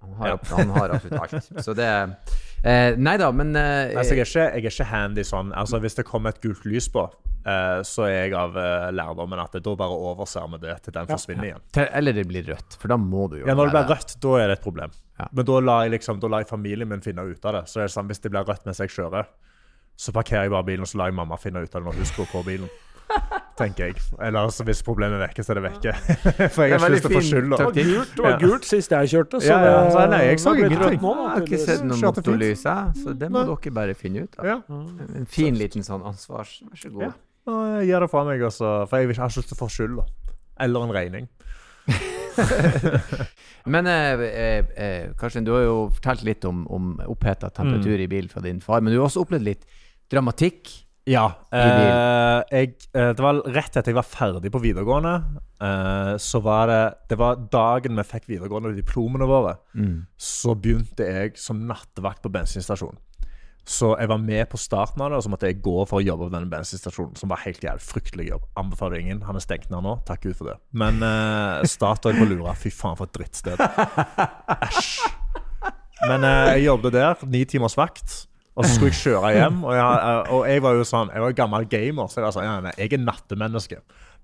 Han har, han har absolutt alt. Så det eh, Nei da, men eh, Altså, jeg, er ikke, jeg er ikke handy sånn. Altså, Hvis det kommer et gult lys på, eh, så er jeg av eh, lærdommen at det, da bare overser vi det til den forsvinner igjen. Eller det blir rødt, for da må du jo Ja, Når det blir rødt, da er det et problem. Ja. Men da lar jeg liksom, da lar jeg familien min finne ut av det. Så er det sånn, Hvis det blir rødt mens jeg kjører, så parkerer jeg bare bilen og så lar jeg mamma finne ut av det når hun skrur på bilen. Tenker jeg. Eller altså, hvis problemet er vekke, så er det vekke. For jeg har ikke lyst til å få skylda. skyld. da. Det var gult, det var Ja. sist jeg kjørte, så Ja, ja. Så nei, jeg så ingenting. Jeg har ikke sett noe motorlys, jeg, så det må Nei. dere bare finne ut av. Ja. En fin liten sånn ansvars... Vær så god. Ja. Jeg gir det fra meg, altså. for jeg har ikke lyst til å få skyld. da. Eller en regning. Men eh, eh, eh, Karsten, du har jo fortalt litt om, om oppheta temperatur Mm. i bil fra din far, men du har også opplevd litt dramatikk. Ja. Eh, jeg, eh, det var rett etter jeg var ferdig på videregående. Eh, så var det Det var dagen vi fikk videregående diplomene våre. Så begynte jeg som nattevakt på bensinstasjon. Så jeg var med på starten av det, og så måtte jeg gå for å jobbe på denne bensinstasjonen. Som var helt jævlig fryktelig jobb. Anbefaler ingen. Han er stengt ned nå. Takk Gud for det. Men eh, Statoil på Lura, fy faen for et drittsted. Æsj. Men eh, jeg jobbet der, ni timers vakt. Og så skulle jeg kjøre hjem. Og jeg, eh, og jeg var jo sånn, jeg var gammel gamer, så jeg var sånn, ja, nei, jeg er nattemenneske.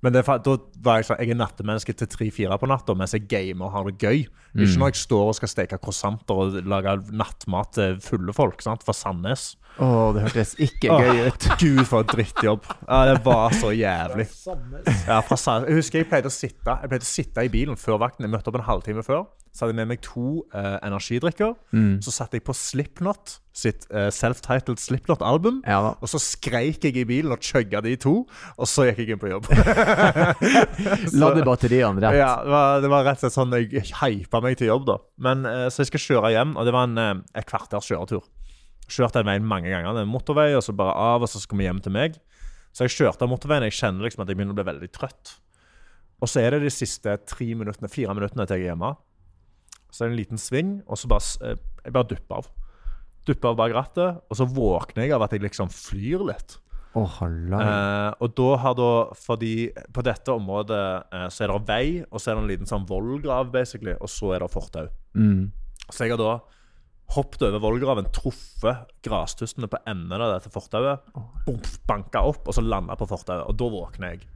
Men det, da var jeg sånn, jeg er nattemenneske til tre-fire på natta mens jeg gamer og har det gøy. Ikke når jeg står og skal steke croissanter og lage nattmat til fulle folk sant, fra Sandnes. Å, det hørtes ikke gøy ut. Gud, for en drittjobb. Ja, det var så jævlig. Ja, fra Sand- jeg husker jeg pleide å sitte Jeg pleide å sitte i bilen før vakten. Jeg møtte opp en halvtime før. Så hadde jeg med meg to eh, energidrikker. Så satte jeg på Slipknot sitt eh, self-titled Slipknot-album. Ja da. Og så skreik jeg i bilen og chugga de to, og så gikk jeg inn på jobb. Ladde batteriene rett. Ja, det var, det var rett og slett sånn jeg hypa meg til jobb, da. Men, eh, så jeg skal kjøre hjem, og det var en, eh, et kvarters kjøretur. Kjørt den veien mange ganger. Det er en motorvei, og så bare av, og så skal vi hjem til meg. Så jeg kjørte av motorveien, jeg kjenner liksom at jeg begynner å bli veldig trøtt. Og så er det de siste tre minuttene, fire minuttene til jeg er hjemme. Så er det en liten sving, og så bare, eh, jeg bare dupper av. Dupper av bak rattet, og så våkner jeg av at jeg liksom flyr litt. Oh. Eh, og da har da Fordi på dette området eh, så er det vei, og så er det en liten sånn vollgrav, basically, og så er det fortau. Mm. Så jeg har da hoppet over vollgraven, truffet grastustene på enden av dette fortauet, banka opp, og så landa på fortauet. Og da våkner jeg.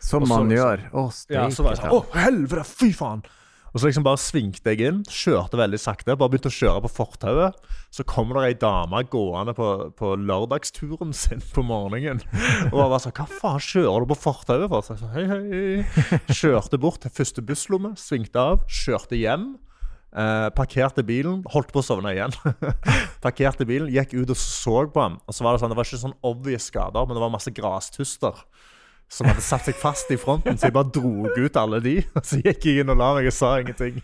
Som så- man gjør. Å, Ja, så var jeg sånn Å, helvete, fy faen! Og så liksom bare svingte jeg inn, kjørte veldig sakte, bare begynte å kjøre på fortauet. Så kommer det ei dame gående på, på lørdagsturen sin på morgenen. Og jeg var sånn Hva faen kjører du på fortauet for? Så jeg sånn, hei, hei. Kjørte bort til første busslomme, svingte av, kjørte hjem. Eh, parkerte bilen, holdt på å sovne igjen. parkerte bilen, gikk ut og så på ham. Og så var Det sånn, det var ikke sånn obvious skader, men det var masse grastuster som hadde satt seg fast i fronten, så jeg bare drog ut alle de. Og så gikk jeg inn og la meg og sa ingenting.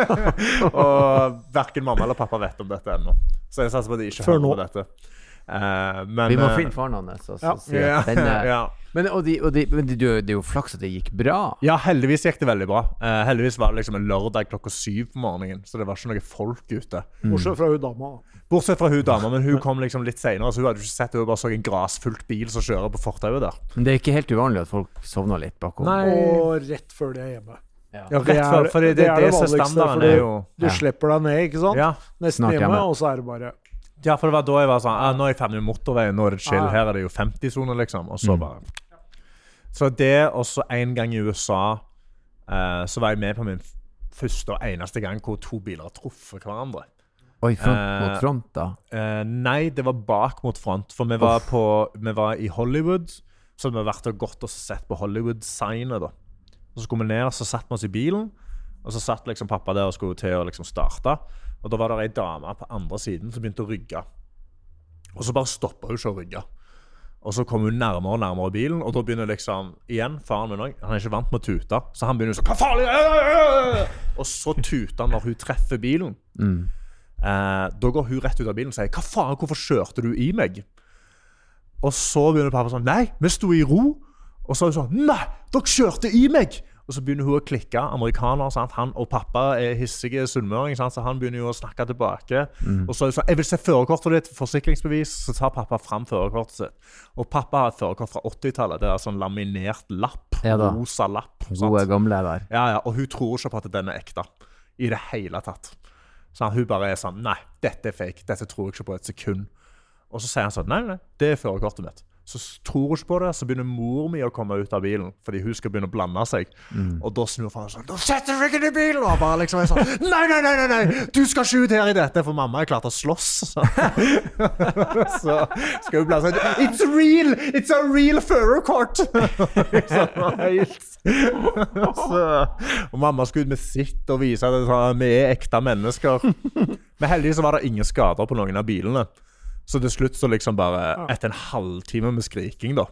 og verken mamma eller pappa vet om dette ennå. Så jeg satser på at de ikke hører på dette. Eh, men, Vi må eh, finne faren hans og Ja. si at ja, er ja. Men, og de, og de, men det, det er jo flaks at det gikk bra. ja, heldigvis gikk det veldig bra. Uh, heldigvis var det liksom en lørdag klokka syv på morgenen, så det var ikke noe folk ute. Bortsett fra hun dama. Bortsett fra hun dama, men hun kom liksom litt senere, så hun hadde ikke sett. Hun bare så en grasfullt bil som kjører på fortauet der. Men det er ikke helt uvanlig at folk sovner litt bakom. Nei. Og rett før de er hjemme. Ja, Det rett før, for det, det det, er det vanligste, For jo Du slipper deg ned, ikke sant? ja. Nesten Snart hjemme, hjemme. og så er det bare Ja, for det var da jeg var sånn ah, Nå er jeg ferdig med motorveien, nå er det chill. Ah. Her er det jo 50-sone, liksom. Og så Mm. bare Så det, og så en gang i USA, eh, så var jeg med på min første og eneste gang hvor to biler har truffet hverandre. Oi, front Eh, mot front, da. Eh, nei, det var bak mot front. For vi var, på, vi var i Hollywood. Så hadde vi vært og gått og sett på Hollywood-signet. da. Og Så kom vi ned, så satte vi oss i bilen. Og så satt liksom pappa der og skulle til å liksom starte. Og da var det ei dame på andre siden som begynte å rygge. Og så bare stoppa hun ikke å rygge. Og så kom hun nærmere og nærmere bilen, og da begynner liksom Igjen, faren min òg. Han er ikke vant med å tute, så han begynner sånn Hva faen? Og så tuter han når hun treffer bilen. Eh, da går hun rett ut av bilen og sier 'Hva faen, hvorfor kjørte du i meg?' Og så begynner pappa sånn 'Nei, vi sto i ro.' Og så er hun sånn 'Nei, dere kjørte i meg!' Og så begynner hun å klikke. Amerikaner, sant? Han og pappa er hissige sunnmøring, så han begynner jo å snakke tilbake. Og så er hun sånn 'Jeg vil se førerkortet ditt, forsikringsbevis.' Så tar pappa fram førerkortet sitt. Og pappa har et førerkort fra 80-tallet. Det er sånn laminert lapp. Ja rosa lapp. Gode, gamle der. Ja, ja, og hun tror ikke på at den er ekte. I det hele tatt. Så hun bare er sånn Nei, dette er fake. Dette tror jeg ikke på et sekund. Og så sier han sånn Nei, nei, det er førerkortet mitt. Så tror hun ikke på det, så begynner mor mi å komme ut av bilen fordi hun skal begynne å blande seg. Og da snur faren sånn Da setter du deg inn i bilen! Og bare liksom er sånn Nei, nei, nei, nei, nei! du skal ikke ut her i dette! For mamma er klar til å slåss. Så, så skal hun blande seg It's real! It's a real førerkort! Og mamma skulle ut med sitt og vise at sånn, vi er ekte mennesker. Men heldigvis var det ingen skader på noen av bilene. Så til slutt, så liksom bare etter en halvtime med skriking, da,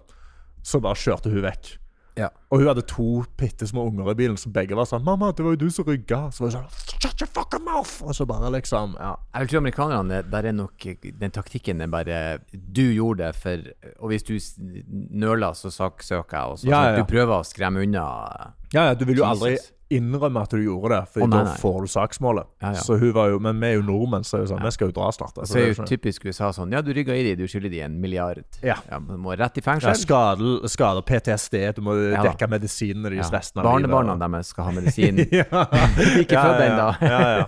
så bare kjørte hun vekk. Ja. Og hun hadde to bitte små unger i bilen, som begge var sånn 'Mamma, det var jo du som rygga.' Så var hun sånn 'Shut your fucking mouth!' Og så bare liksom Ja. Jeg vil tro amerikanerne, der er nok den taktikken er bare Du gjorde det, for Og hvis du nøler, så saksøker jeg. Og så, Ja, ja. Du prøver å skremme unna. Ja, ja, du vil jo aldri Jesus. Innrømme at du gjorde det, for oh, nei, da får du saksmålet. Ja, ja. Så hun var jo, Men vi er jo nordmenn, så er det sånn, vi skal jo dra snart. Så er jo typisk USA sånn Ja, du rygga i de, du skylder de en milliard. Ja. ja men må rett i ja, fengsel. skader, skader, PTSD, du må Ja dekke medisinene deres Ja. resten av livet. Barnebarna deres skal ha medisin. ja. Ikke ja, født ja, ennå. ja, ja.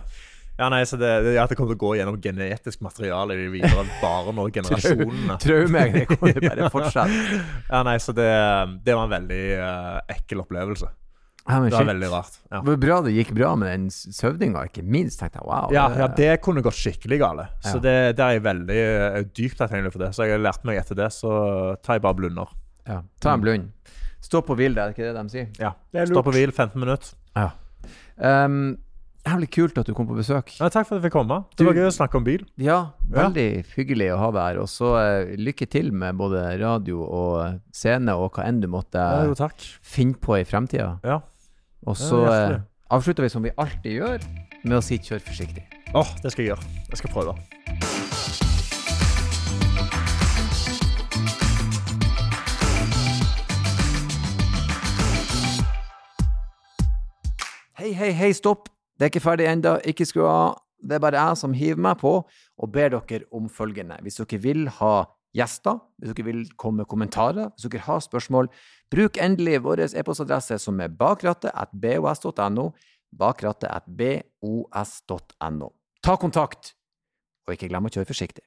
ja, nei, så det, det, at det kommer til å gå gjennom genetisk materiale i de videre barn og generasjonene. Traume. Det kommer bare fortsatt. Ja, nei, så det, det var en veldig uh, ekkel opplevelse. Ja, men Det var veldig rart. Ja. Det var bra det gikk bra med den søvninga, ikke minst. tenkte jeg, wow. Ja, ja, det kunne gått skikkelig galt. Så Ja. det, det er jeg veldig eh, dypt takknemlig for det. Så jeg har lært meg etter det, så tar jeg bare blunder. ja. Ta en blund. Stå på hvil, det er ikke det de sier? Ja. Det er Stå på hvil 15 minutter. Ja. Um, jævlig kult at du kom på besøk. Ja, takk for at jeg fikk komme. Du- Det var gøy å snakke om bil. Ja, Ja. veldig hyggelig å ha deg her. Og så uh, lykke til med både radio og scene og hva enn du måtte Ja, jo, takk. finne på i fremtida. Ja. Og så eh, avslutter vi som vi alltid gjør, med å si kjør forsiktig. Åh, det skal jeg gjøre. Jeg skal prøve. Hei, hei, hei, stopp! Det er ikke ferdig ennå. Ikke skru av. Det er bare jeg som hiver meg på og ber dere om følgende. Hvis dere vil ha gjester, hvis dere vil komme med kommentarer, hvis dere har spørsmål, bruk endelig vår e-postadresse som er bakrattet.bos.no. Bakrattet.bos.no. Ta kontakt, og ikke glem å kjøre forsiktig.